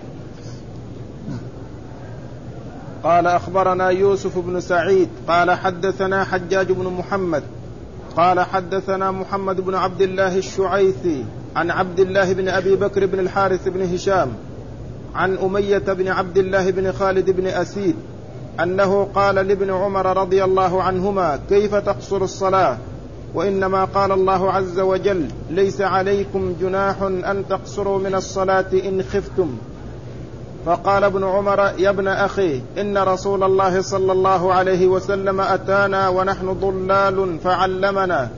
قال أخبرنا يوسف بن سعيد قال حدثنا حجاج بن محمد قال حدثنا محمد بن عبد الله الشعيثي عن عبد الله بن أبي بكر بن الحارث بن هشام عن أمية بن عبد الله بن خالد بن أسيد أنه قال لابن عمر رضي الله عنهما كيف تقصر الصلاة؟ وإنما قال الله عز وجل ليس عليكم جناح أن تقصروا من الصلاة إن خفتم. فقال ابن عمر يا ابن أخي إن رسول الله صلى الله عليه وسلم أتانا ونحن ضلال فعلمنا.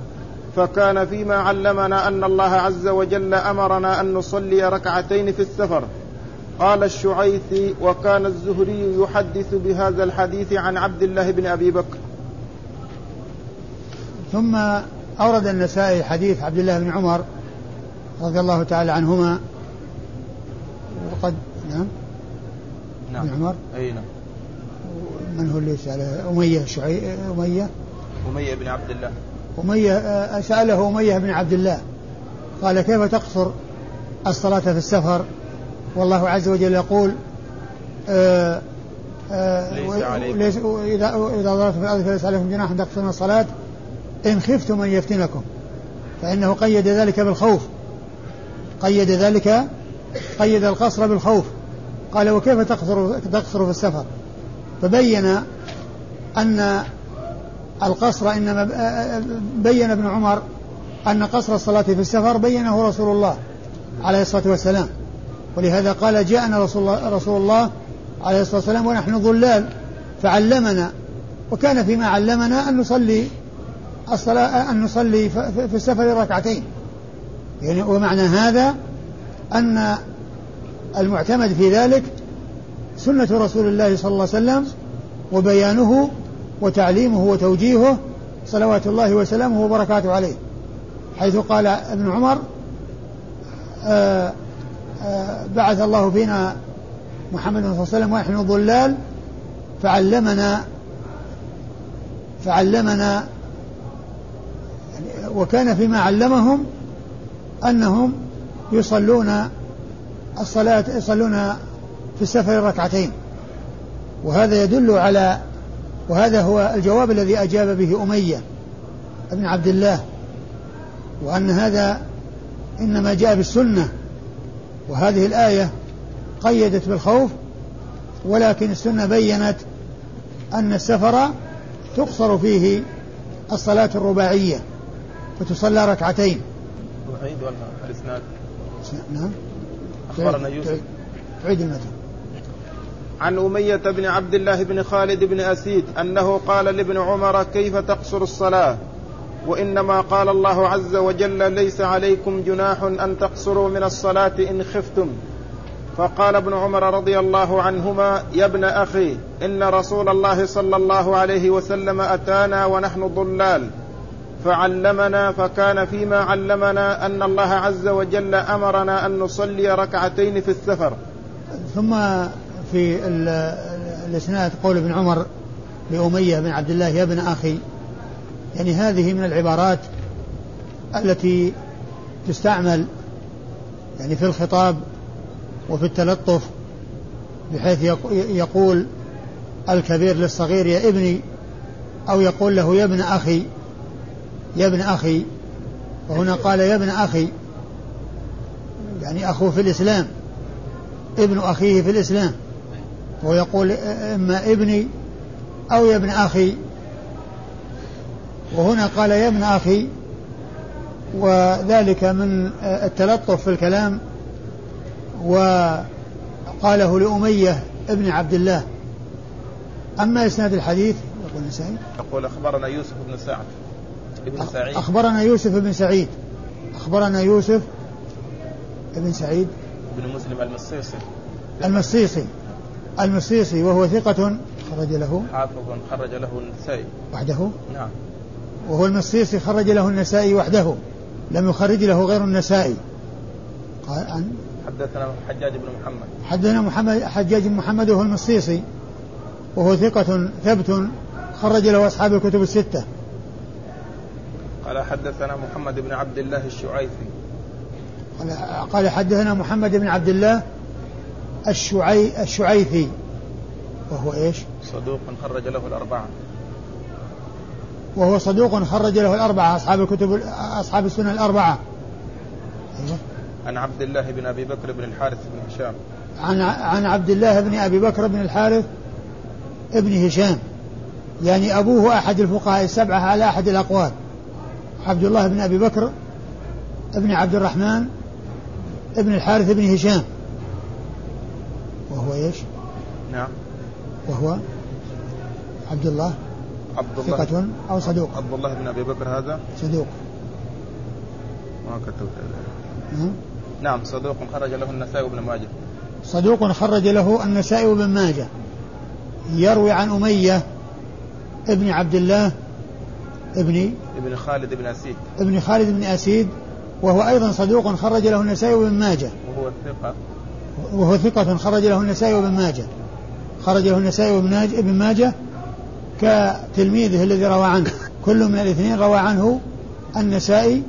فكان فيما علمنا أن الله عز وجل أمرنا أن نصلي ركعتين في السفر. قال الشعيثي وكان الزهري يحدث بهذا الحديث عن عبد الله بن أبي بكر. ثم أورد النسائي حديث عبد الله بن عمر رضي الله تعالى عنهما. وقد نعم. نعم. بن عمر؟ أي نعم. من هو اللي سأله؟ أمية شعي أمية؟ أمية بن عبد الله. أمية آه، سأله أمية بن عبد الله. قال كيف تقصر الصلاة في السفر؟ والله عز وجل يقول آآ آه، آآ ليس عليكم. ليس إذا إذا ضربتم في الأرض فليس عليكم جناح أن تقصروا الصلاة. إن خفتم أن يفتنكم. فإنه قيد ذلك بالخوف. قيد ذلك قيد القصر بالخوف. قال وكيف تقصر تقصر في السفر؟ فبين أن القصر إنما بين ابن عمر أن قصر الصلاة في السفر بينه رسول الله عليه الصلاة والسلام. ولهذا قال جاءنا رسول الله, رسول الله عليه الصلاة والسلام ونحن ظلال فعلمنا وكان فيما علمنا أن نصلي الصلاة أن نصلي في السفر ركعتين. يعني ومعنى هذا أن المعتمد في ذلك سنة رسول الله صلى الله عليه وسلم وبيانه وتعليمه وتوجيهه صلوات الله وسلامه وبركاته عليه. حيث قال ابن عمر آآ آه، آآ آه، بعث الله فينا محمد صلى الله عليه وسلم ونحن ظلال فعلمنا فعلمنا وكان فيما علمهم أنهم يصلون الصلاة يصلون في السفر ركعتين. وهذا يدل على وهذا هو الجواب الذي أجاب به أمية بن عبد الله وأن هذا إنما جاء بالسنة وهذه الآية قيدت بالخوف ولكن السنة بينت أن السفر تقصر فيه الصلاة الرباعية فتصلى ركعتين. تعيد ولا الإسناد؟ نعم. أخبرنا يوسف. تعيد المتن عن أمية بن عبد الله بن خالد بن أسيد أنه قال لابن عمر كيف تقصر الصلاة؟ وإنما قال الله عز وجل ليس عليكم جناح أن تقصروا من الصلاة إن خفتم. فقال ابن عمر رضي الله عنهما يا ابن أخي إن رسول الله صلى الله عليه وسلم أتانا ونحن ضلال. فعلمنا فكان فيما علمنا أن الله عز وجل أمرنا أن نصلي ركعتين في السفر. ثم في الإسناد قول ابن عمر لأمية بن عبد الله يا ابن أخي يعني هذه من العبارات التي تستعمل يعني في الخطاب وفي التلطف بحيث يقول الكبير للصغير يا ابني أو يقول له يا ابن أخي يا ابن أخي وهنا قال يا ابن أخي يعني أخوه في الإسلام ابن أخيه في الإسلام ويقول إما ابني أو يا ابن أخي. وهنا قال يا ابن أخي وذلك من التلطف في الكلام وقاله لأمية ابن عبد الله. أما إسناد الحديث يقول النسائي. يقول أخبرنا يوسف بن سعد. ابن سعيد. أخبرنا يوسف بن سعيد. أخبرنا يوسف بن سعيد. بن مسلم المصيصي المصيصي المصيصي وهو ثقة خرج له. حافظ خرج له النسائي. وحده. نعم. وهو المصيصي خرج له النسائي وحده. لم يخرج له غير النسائي. قال عن حدثنا حجاج بن محمد. حدثنا محمد حجاج بن محمد وهو المصيصي وهو ثقة ثبت خرج له أصحاب الكتب الستة. قال حدثنا محمد بن عبد الله الشعيثي. قال قال حدثنا محمد بن عبد الله الشعي الشعيثي. وهو إيش؟ صدوق خرج له الأربعة. وهو صدوق خرج له الأربعة أصحاب الكتب أصحاب السنة الأربعة. أيوه. عن عبد الله بن أبي بكر بن الحارث بن هشام. عن عن عبد الله بن أبي بكر بن الحارث ابن هشام. يعني أبوه أحد الفقهاء السبعة على أحد الأقوال. عبد الله بن أبي بكر ابن عبد الرحمن ابن الحارث بن هشام. وهو إيش؟ نعم. وهو عبد الله. عبد الله. ثقة أو صدوق. عبد الله بن أبي بكر هذا؟ صدوق. ما كتبت نعم. نعم صدوق خرج له النسائي وابن ماجه. صدوق خرج له النسائي وابن ماجه. يروي عن أمية ابن عبد الله ابن ابن خالد بن أسيد. ابن خالد بن أسيد وهو أيضا صدوق خرج له النسائي وابن ماجه. وهو ثقة. وهو ثقة خرج له النسائي وابن ماجه. خرج له النسائي وابن ماجه كتلميذه الذي روى عنه. كل من الاثنين روى عنه النسائي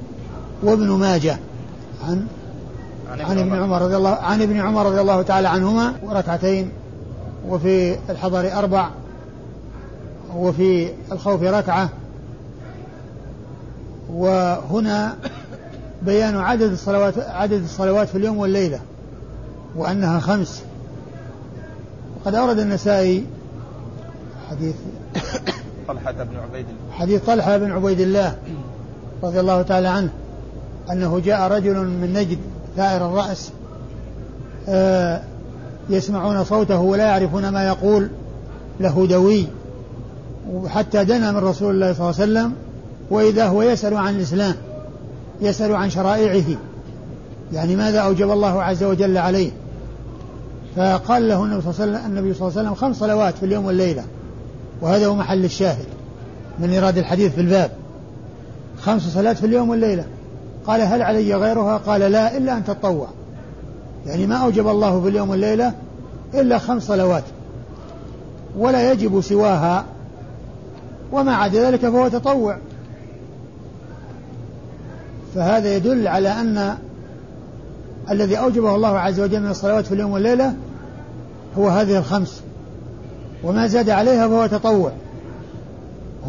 وابن ماجه. عن عن ابن عمر. رضي الله عن ابن عمر رضي الله تعالى عنهما. وركعتين وفي الحضر أربع وفي الخوف ركعة. وهنا بيان عدد الصلوات عدد الصلوات في اليوم والليلة وأنها خمس. وقد أورد النسائي حديث طلحة بن عبيد الله. حديث طلحة بن عبيد الله رضي الله تعالى عنه أنه جاء رجل من نجد ثائر الرأس آه يسمعون صوته ولا يعرفون ما يقول له دوي وحتى دنا من رسول الله صلى الله عليه وسلم وإذا هو يسأل عن الإسلام يسأل عن شرائعه. يعني ماذا أوجب الله عز وجل عليه؟ فقال له النبي صلى الله عليه وسلم, خمس صلوات في اليوم والليلة. وهذا هو محل الشاهد من إيراد الحديث في الباب. خمس صلوات في اليوم والليلة. قال هل علي غيرها؟ قال لا إلا أن تطوع. يعني ما أوجب الله في اليوم والليلة إلا خمس صلوات. ولا يجب سواها. وما عدا ذلك فهو تطوع. فهذا يدل على أن الذي أوجبه الله عز وجل من الصلوات في اليوم والليلة هو هذه الخمس. وما زاد عليها فهو تطوع.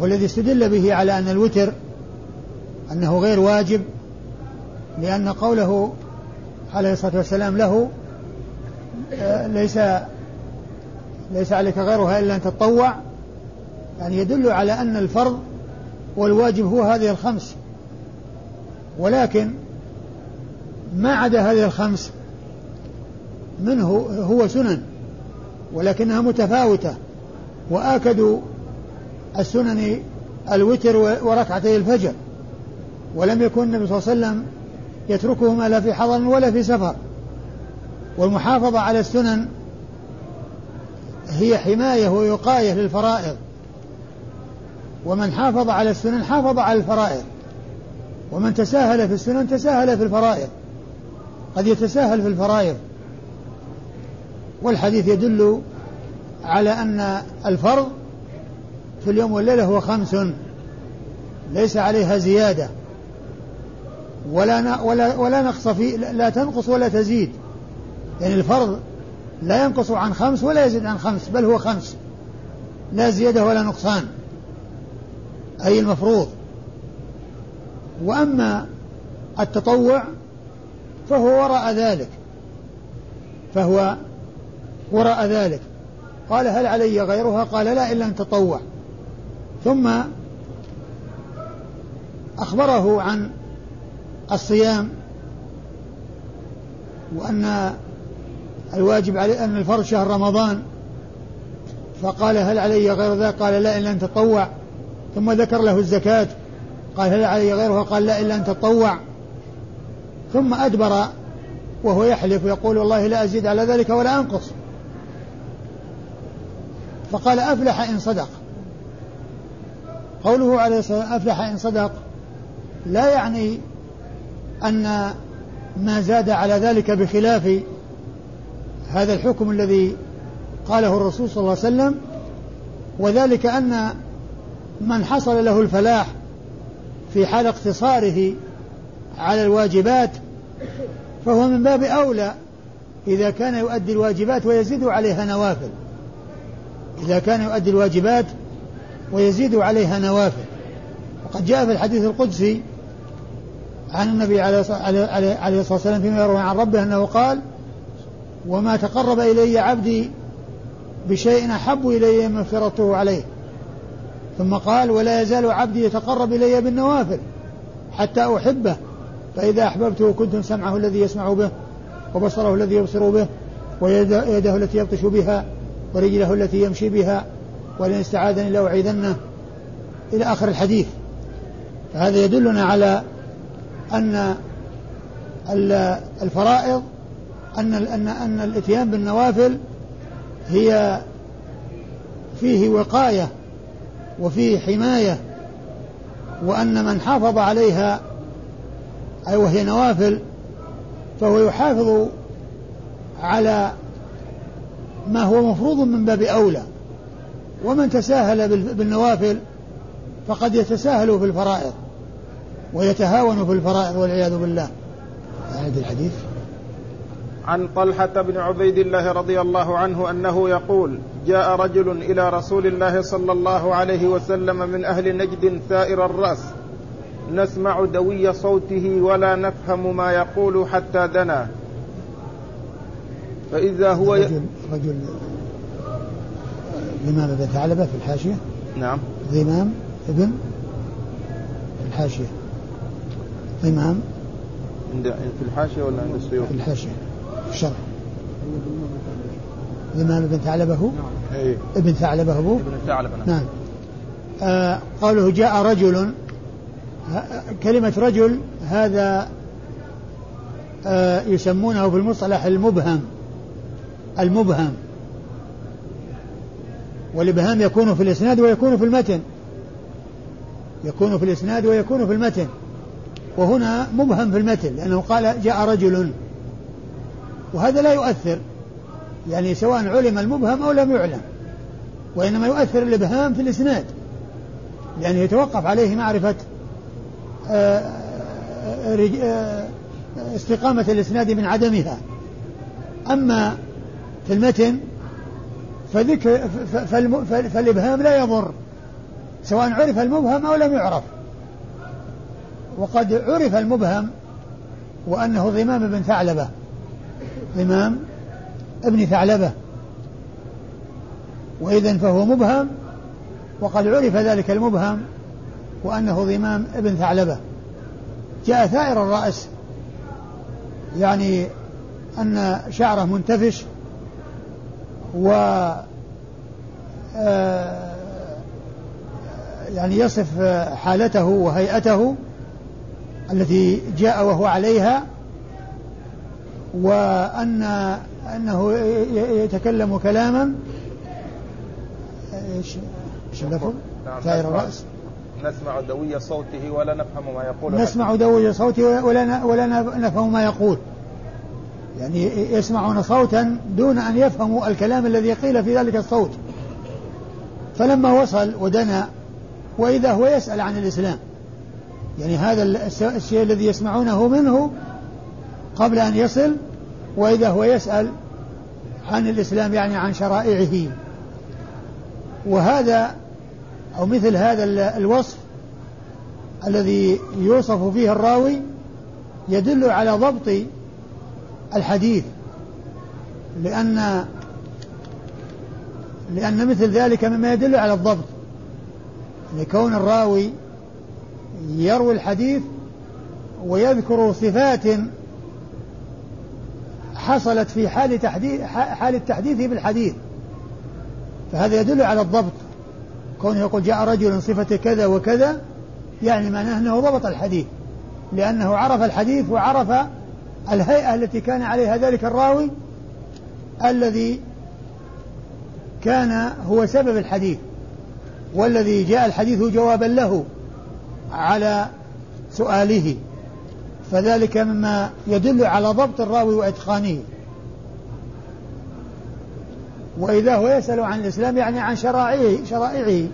هو الذي استدل به على أن الوتر أنه غير واجب لأن قوله عليه الصلاة والسلام له آه، ليس ليس عليك غيرها إلا أن تتطوع يعني يدل على أن الفرض والواجب هو هذه الخمس. ولكن ما عدا هذه الخمس منه هو سنن ولكنها متفاوتة وآكد السنن الوتر وركعتي الفجر ولم يكن النبي صلى الله عليه وسلم يتركهما لا في حضر ولا في سفر. والمحافظة على السنن هي حماية ووقاية للفرائض ومن حافظ على السنن حافظ على الفرائض. ومن تساهل في السنن تساهل في الفرائض. قد يتساهل في الفرائض. والحديث يدل على أن الفرض في اليوم والليلة هو خمس. ليس عليها زيادة. ولا ولا ولا نقص في لا تنقص ولا تزيد. يعني الفرض لا ينقص عن خمس ولا يزيد عن خمس بل هو خمس. لا زيادة ولا نقصان. أي المفروض. وأما التطوع فهو وراء ذلك فهو وراء ذلك. قال هل علي غيرها؟ قال لا إلا أن تطوع. ثم أخبره عن الصيام وأن الواجب عليه أن الفرض شهر رمضان. فقال هل علي غير ذلك قال لا إلا أن تطوع. ثم ذكر له الزكاة. قال هل علي غيرها قال لا إلا أن تطوع. ثم أدبر وهو يحلف ويقول والله لا أزيد على ذلك ولا أنقص. فقال أفلح إن صدق. قوله عليه الصلاة والسلام أفلح إن صدق لا يعني أن ما زاد على ذلك بخلاف هذا الحكم الذي قاله الرسول صلى الله عليه وسلم وذلك أن من حصل له الفلاح في حال اقتصاره على الواجبات فهو من باب أولى إذا كان يؤدي الواجبات ويزيد عليها نوافل. إذا كان يؤدي الواجبات ويزيد عليها نوافل. وقد جاء في الحديث القدسي عن النبي عليه الصلاة والسلام فيما يروي عن ربه أنه قال وما تقرب إلي عبدي بشيء أحب إلي مما افترضته عليه. ثم قال ولا يزال عبدي يتقرب إلي بالنوافل حتى أحبه فإذا أحببته كنت سمعه الذي يسمع به وبصره الذي يبصر به ويده التي يبطش بها ورجله التي يمشي بها ولئن استعاذني لأعيذنه إلى آخر الحديث. فهذا يدلنا على أن الفرائض أن أن أن الإتيان بالنوافل هي فيه وقاية وفيه حماية وأن من حافظ عليها أي وهي نوافل فهو يحافظ على ما هو مفروض من باب أولى. ومن تساهل بالنوافل فقد يتساهل في الفرائض ويتهاون في الفرائض والعياذ بالله. هذا الحديث؟ عن طلحة بن عبيد الله رضي الله عنه أنه يقول جاء رجل إلى رسول الله صلى الله عليه وسلم من أهل نجد ثائر الرأس. نسمع دوي صوته ولا نفهم ما يقول حتى دنا. فإذا هو رجل, رجل الإمام ابن ثعلبة في الحاشية؟ نعم. ضمام ابن الحاشية. ضمام عند في الحاشية ولا عند السيوف؟ في الحاشية. في الشرح ضمام ابن ثعلبة هو؟ إيه. ابن ثعلبة هو؟ ابن ثعلبة نعم, نعم. آه قوله جاء رجل كلمة رجل هذا آه يسمونه في المصطلح المبهم المبهم. والإبهام يكون في الإسناد ويكون في المتن. يكون في الإسناد ويكون في المتن. وهنا مبهم في المتن لأنه قال جاء رجل. وهذا لا يؤثر. يعني سواء علم المبهم أو لم يعلم. وإنما يؤثر الإبهام في الإسناد. لأنه يتوقف عليه معرفة آه، آه، آه، استقامة الإسناد من عدمها. أما في المتن فذكر فالإبهام لا يضر سواء عرف المبهم أو لم يعرف. وقد عرف المبهم وأنه ضمام بن ثعلبة. ضمام ابن ثعلبة. وإذا فهو مبهم وقد عرف ذلك المبهم وأنه ضمام ابن ثعلبة. جاء ثائر الرأس يعني أن شعره منتفش و آه، يعني يصف حالته وهيئته التي جاء وهو عليها وأن أنه يتكلم كلاما. إيش؟ إيش اللفظ؟ ثائر نعم، الرأس. نسمع دوي صوته ولا نفهم ما يقول. نسمع دوي صوته ولا ولا نفهم ما يقول. يعني يسمعون صوتا دون أن يفهموا الكلام الذي قيل في ذلك الصوت. فلما وصل ودنا وإذا هو يسأل عن الإسلام. يعني هذا الشيء الذي يسمعونه منه قبل أن يصل وإذا هو يسأل عن الإسلام يعني عن شرائعه. وهذا أو مثل هذا الوصف الذي يوصف فيه الراوي يدل على ضبط الحديث لأن لأن مثل ذلك مما يدل على الضبط. لكون الراوي يروي الحديث ويذكر صفات حصلت في حال تحديث حال التحديث بالحديث فهذا يدل على الضبط. كونه يقول جاء رجل صفة كذا وكذا يعني معناه أنه ضبط الحديث. لأنه عرف الحديث وعرف الهيئة التي كان عليها ذلك الراوي الذي كان هو سبب الحديث والذي جاء الحديث جوابا له على سؤاله. فذلك مما يدل على ضبط الراوي وإتقانه. وإذا هو يسأل عن الإسلام يعني عن شرائعه شرائعه.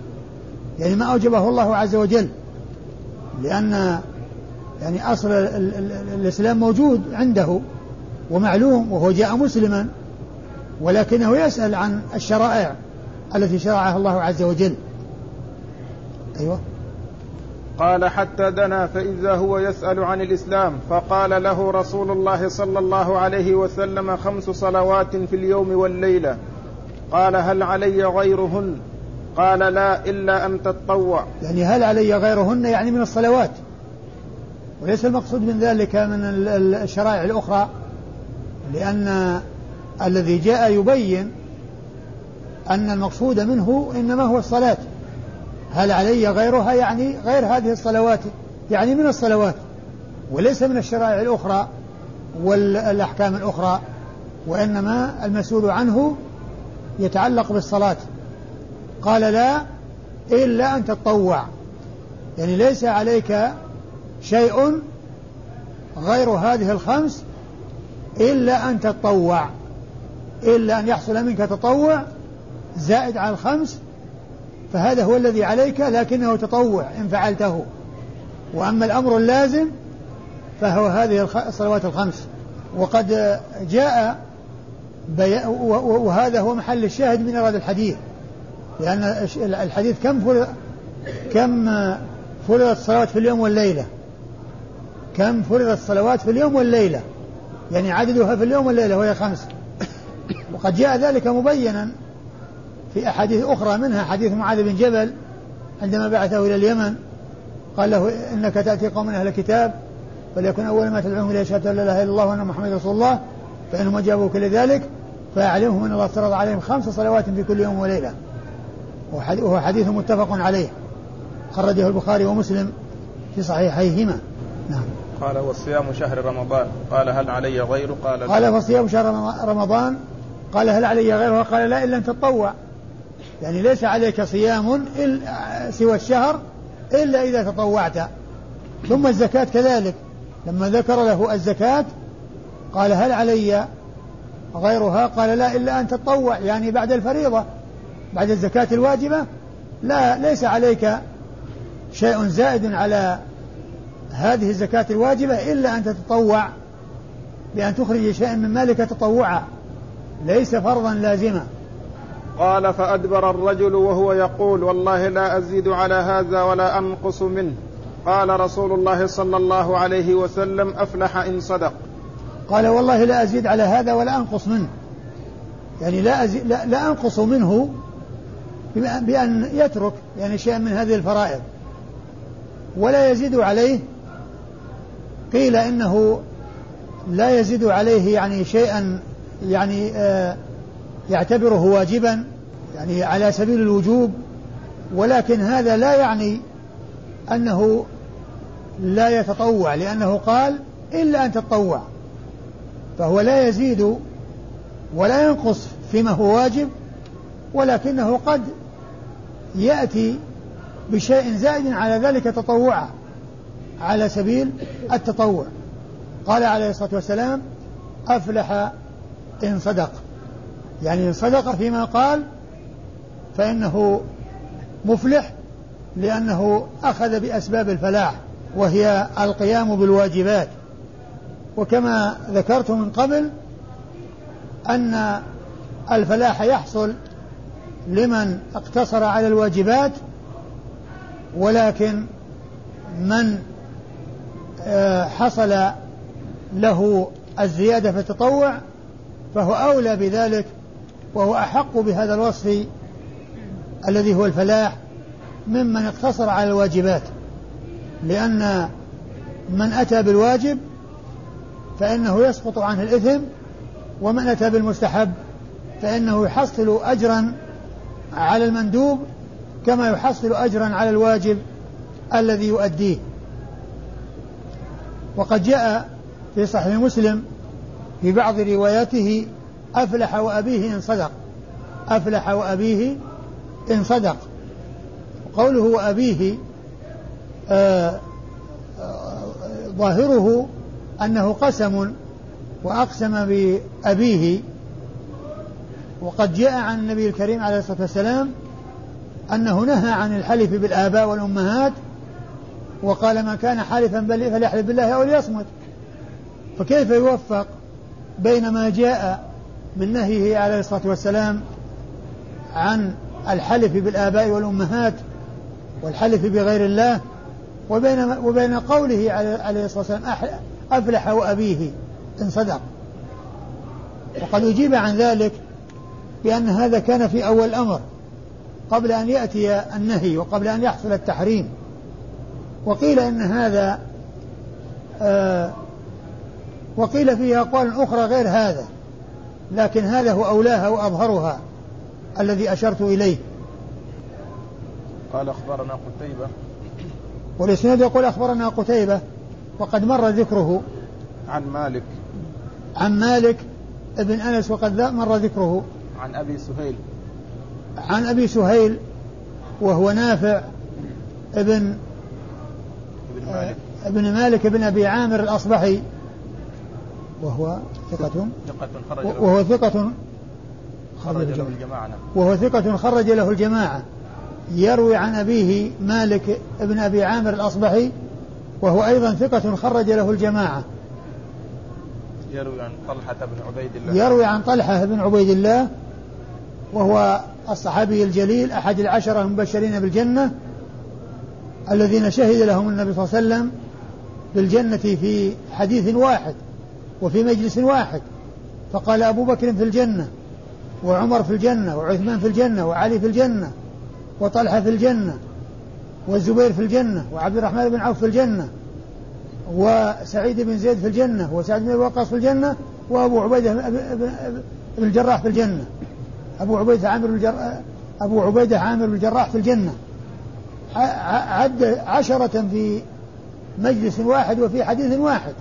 يعني ما أوجبه الله عز وجل. لأن يعني أصل الإسلام موجود عنده ومعلوم وهو جاء مسلما ولكنه يسأل عن الشرائع التي شرعها الله عز وجل. أيوه. قال حتى دنا فإذا هو يسأل عن الإسلام فقال له رسول الله صلى الله عليه وسلم خمس صلوات في اليوم والليلة. قال هل علي غيرهن؟ قال لا إلا أن تتطوع. يعني هل علي غيرهن يعني من الصلوات؟ وليس المقصود من ذلك من الشرائع الأخرى؟ لأن الذي جاء يبين أن المقصود منه إنما هو الصلاة. هل علي غيرها يعني غير هذه الصلوات؟ يعني من الصلوات؟ وليس من الشرائع الأخرى والأحكام الأخرى وإنما المسؤول عنه يتعلق بالصلاة. قال لا إلا أن تتطوع. يعني ليس عليك شيء غير هذه الخمس إلا أن تتطوع. إلا أن يحصل منك تطوع زائد على الخمس فهذا هو الذي عليك لكنه تطوع إن فعلته. وأما الأمر اللازم فهو هذه الصلوات الخمس. وقد جاء وهذا هو محل الشاهد من إرادة الحديث. لأن الحديث كم فرض كم فرضت الصلوات في اليوم والليلة؟ كم فرضت الصلوات في اليوم والليلة؟ يعني عددها في اليوم والليلة وهي خمس. وقد جاء ذلك مبينا في أحاديث أخرى منها حديث معاذ بن جبل عندما بعثه إلى اليمن قال له إنك تأتي قوم أهل الكتاب فليكن أول ما تدعوهم إلى شهادة لا إله إلا الله وأن محمد رسول الله فإنهم أجابوك لذلك فأعلمهم أن الله افترض عليهم خمس صلوات في كل يوم وليلة. وهو حديث متفق عليه. خرجه البخاري ومسلم في صحيحيهما. نعم. قال وصيام شهر رمضان. قال هل علي غيره قال قال وصيام شهر رمضان. قال هل علي غيره قال لا إلا أن تطوع. يعني ليس عليك صيام سوى الشهر إلا إذا تطوعت. ثم الزكاة كذلك. لما ذكر له الزكاة قال هل علي؟ غيرها قال لا إلا أن تطوع يعني بعد الفريضة. بعد الزكاة الواجبة لا ليس عليك شيء زائد على هذه الزكاة الواجبة إلا أن تتطوع بأن تخرج شيئا من مالك تطوعا. ليس فرضا لازما. قال فأدبر الرجل وهو يقول والله لا أزيد على هذا ولا أنقص منه. قال رسول الله صلى الله عليه وسلم أفلح إن صدق. قال والله لا أزيد على هذا ولا أنقص منه. يعني لا, أزيد لا, لا أنقص منه بأن يترك يعني شيئا من هذه الفرائض. ولا يزيد عليه. قيل إنه لا يزيد عليه يعني شيئا يعني آه يعتبره واجبا يعني على سبيل الوجوب ولكن هذا لا يعني أنه لا يتطوع لأنه قال إلا أن تتطوع فهو لا يزيد ولا ينقص فيما هو واجب ولكنه قد يأتي بشيء زائد على ذلك تطوعا على سبيل التطوع. قال عليه الصلاة والسلام أفلح إن صدق. يعني إن صدق فيما قال فإنه مفلح لأنه أخذ بأسباب الفلاح وهي القيام بالواجبات. وكما ذكرت من قبل أن الفلاح يحصل لمن اقتصر على الواجبات ولكن من آه، حصل له الزيادة في التطوع فهو أولى بذلك وهو أحق بهذا الوصف الذي هو الفلاح ممن اقتصر على الواجبات. لأن من أتى بالواجب فإنه يسقط عنه الإثم ومن أتى بالمستحب فإنه يحصل أجرا على المندوب كما يحصل أجرا على الواجب الذي يؤديه. وقد جاء في صحيح مسلم في بعض رواياته أفلح وأبيه إن صدق. أفلح وأبيه إن صدق. قوله وأبيه آه آه ظاهره أنه قسم وأقسم بأبيه. وقد جاء عن النبي الكريم عليه الصلاة والسلام أنه نهى عن الحلف بالآباء والأمهات وقال من كان حالفا فليحلف بالله أو ليصمت. فكيف يوفق بين ما جاء من نهيه عليه الصلاة والسلام عن الحلف بالآباء والأمهات والحلف بغير الله وبين وبين قوله عليه الصلاة والسلام أفلح وأبيه إن صدق. وقد أجيب عن ذلك بأن هذا كان في أول الأمر قبل أن يأتي النهي وقبل أن يحصل التحريم. وقيل إن هذا آه وقيل فيه أقوال أخرى غير هذا. لكن هذا هو أولاها وأظهرها الذي أشرت إليه. قال أخبرنا قتيبة. والإسناد يقول أخبرنا قتيبة وقد مر ذكره. عن مالك. عن مالك ابن أنس وقد مر ذكره. عن أبي سهيل. عن أبي سهيل وهو نافع ابن ابن مالك. ابن مالك ابن أبي عامر الأصبحي. وهو ثقة. ثقة خرج له. وهو ثقة خرج له الجماعة نعم. وهو ثقة خرج له الجماعة. يروي عن أبيه مالك ابن أبي عامر الأصبحي وهو أيضا ثقة خرج له الجماعة. يروي عن طلحة بن عبيد الله. يروي عن طلحة بن عبيد الله وهو الصحابي الجليل أحد العشرة المبشرين بالجنة الذين شهد لهم النبي صلى الله عليه وسلم بالجنة في حديث واحد. وفي مجلس واحد. فقال أبو بكر في الجنة وعمر في الجنة وعثمان في الجنة وعلي في الجنة وطلحة في الجنة والزبير في الجنة وعبد الرحمن بن عوف في الجنة وسعيد بن زيد في الجنة وسعد بن وقاص في الجنة وأبو عبيدة بن الجراح في الجنة. أبو عبيدة عامر الجراح أبو عبيدة عامر الجراح في الجنة. عد عشرة في مجلس واحد وفي حديث واحد.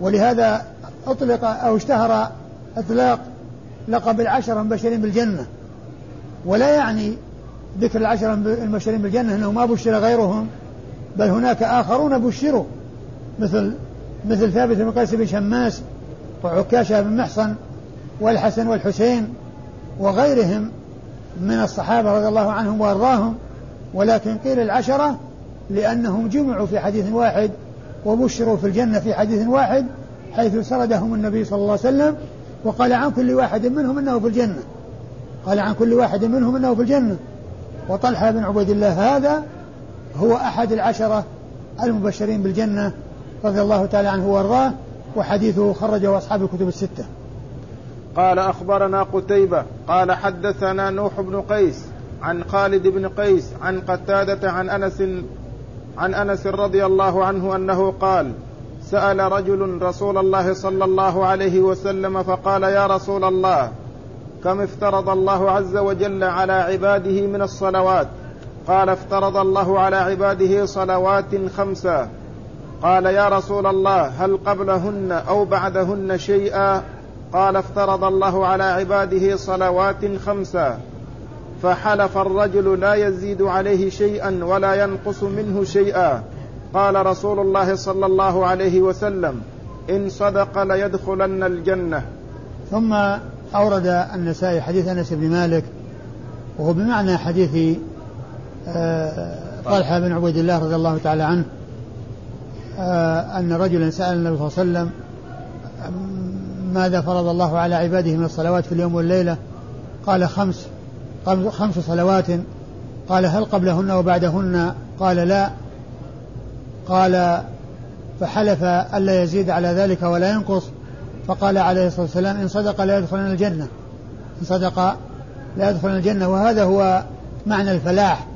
ولهذا أطلق أو اشتهر إطلاق لقب العشرة المبشرين بالجنة. ولا يعني ذكر العشرة المبشرين بالجنة أنه ما بشر غيرهم بل هناك آخرون بشروا مثل مثل ثابت بن قيس بن شماس وعكاشة بن محصن والحسن والحسين وغيرهم من الصحابة رضي الله عنهم وأرضاهم. ولكن قيل العشرة لأنهم جمعوا في حديث واحد وبشروا في الجنة في حديث واحد حيث سردهم النبي صلى الله عليه وسلم وقال عن كل واحد منهم إنه في الجنة قال عن كل واحد منهم إنه في الجنة وطلحة بن عبيد الله هذا هو أحد العشرة المبشرين بالجنة رضي الله تعالى عنه وأرضاه وحديثه خرجه أصحاب الكتب الستة. قال أخبرنا قتيبة قال حدثنا نوح بن قيس عن خالد بن قيس عن قتادة عن أنس عن أنس رضي الله عنه أنه قال سأل رجل رسول الله صلى الله عليه وسلم فقال يا رسول الله كم افترض الله عز وجل على عباده من الصلوات؟ قال افترض الله على عباده صلوات خمسا قال يا رسول الله هل قبلهن أو بعدهن شيئا؟ قال افترض الله على عباده صلوات خمسا فحلف الرجل لا يزيد عليه شيئا ولا ينقص منه شيئا. قال رسول الله صلى الله عليه وسلم إن صدق ليدخلن الجنة. ثم أورد النسائي حديث أنس بن مالك وهو بمعنى حديث آه، طلحة بن عبيد الله رضي الله تعالى عنه آه، أن رجلا سأل النبي صلى الله عليه وسلم ماذا فرض الله على عباده من الصلوات في اليوم والليلة؟ قال خمس. خمس صلوات قال هل قبلهن وبعدهن؟ قال لا. قال فحلف ألا يزيد على ذلك ولا ينقص. فقال عليه الصلاة والسلام إن صدق لا يدخلن الجنة. إن صدق لا يدخلن الجنة. وهذا هو معنى الفلاح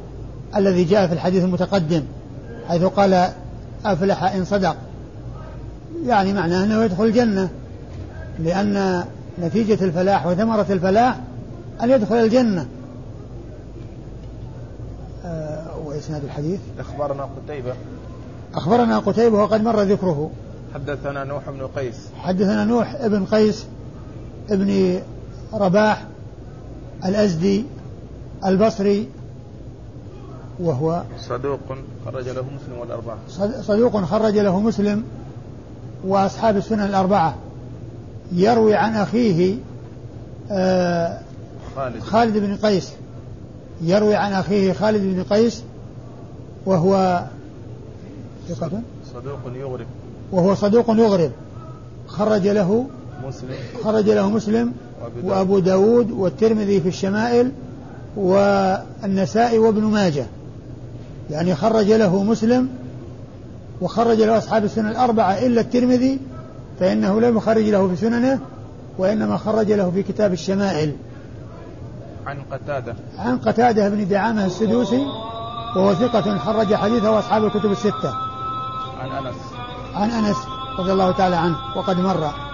الذي جاء في الحديث المتقدم حيث قال أفلح إن صدق. يعني معناه أنه يدخل الجنة لأن نتيجة الفلاح وثمرة الفلاح أن يدخل الجنة آه وإسناد الحديث؟ أخبرنا قتيبة. أخبرنا قتيبة وقد مر ذكره. حدثنا نوح بن قيس. حدثنا نوح بن قيس ابن رباح الأزدي البصري وهو صدوق خرج له مسلم والأربعة. صدوق خرج له مسلم وأصحاب السنن الأربعة. يروي عن أخيه آه خالد. خالد بن قيس. يروي عن أخيه خالد بن قيس وهو ثقة صدوق يغرب. وهو صدوق يغرب. خرج له مسلم. خرج له مسلم وأبو داود والترمذي في الشمائل والنسائي وابن ماجه. يعني خرج له مسلم وخرج له أصحاب السنن الأربعة إلا الترمذي فإنه لم يخرج له في سننه وإنما خرج له في كتاب الشمائل. عن قتادة. عن قتادة بن دعامة السدوسي. وهو ثقة خرج حديثه أصحاب الكتب الستة. عن أنس. عن أنس رضي الله تعالى عنه وقد مر.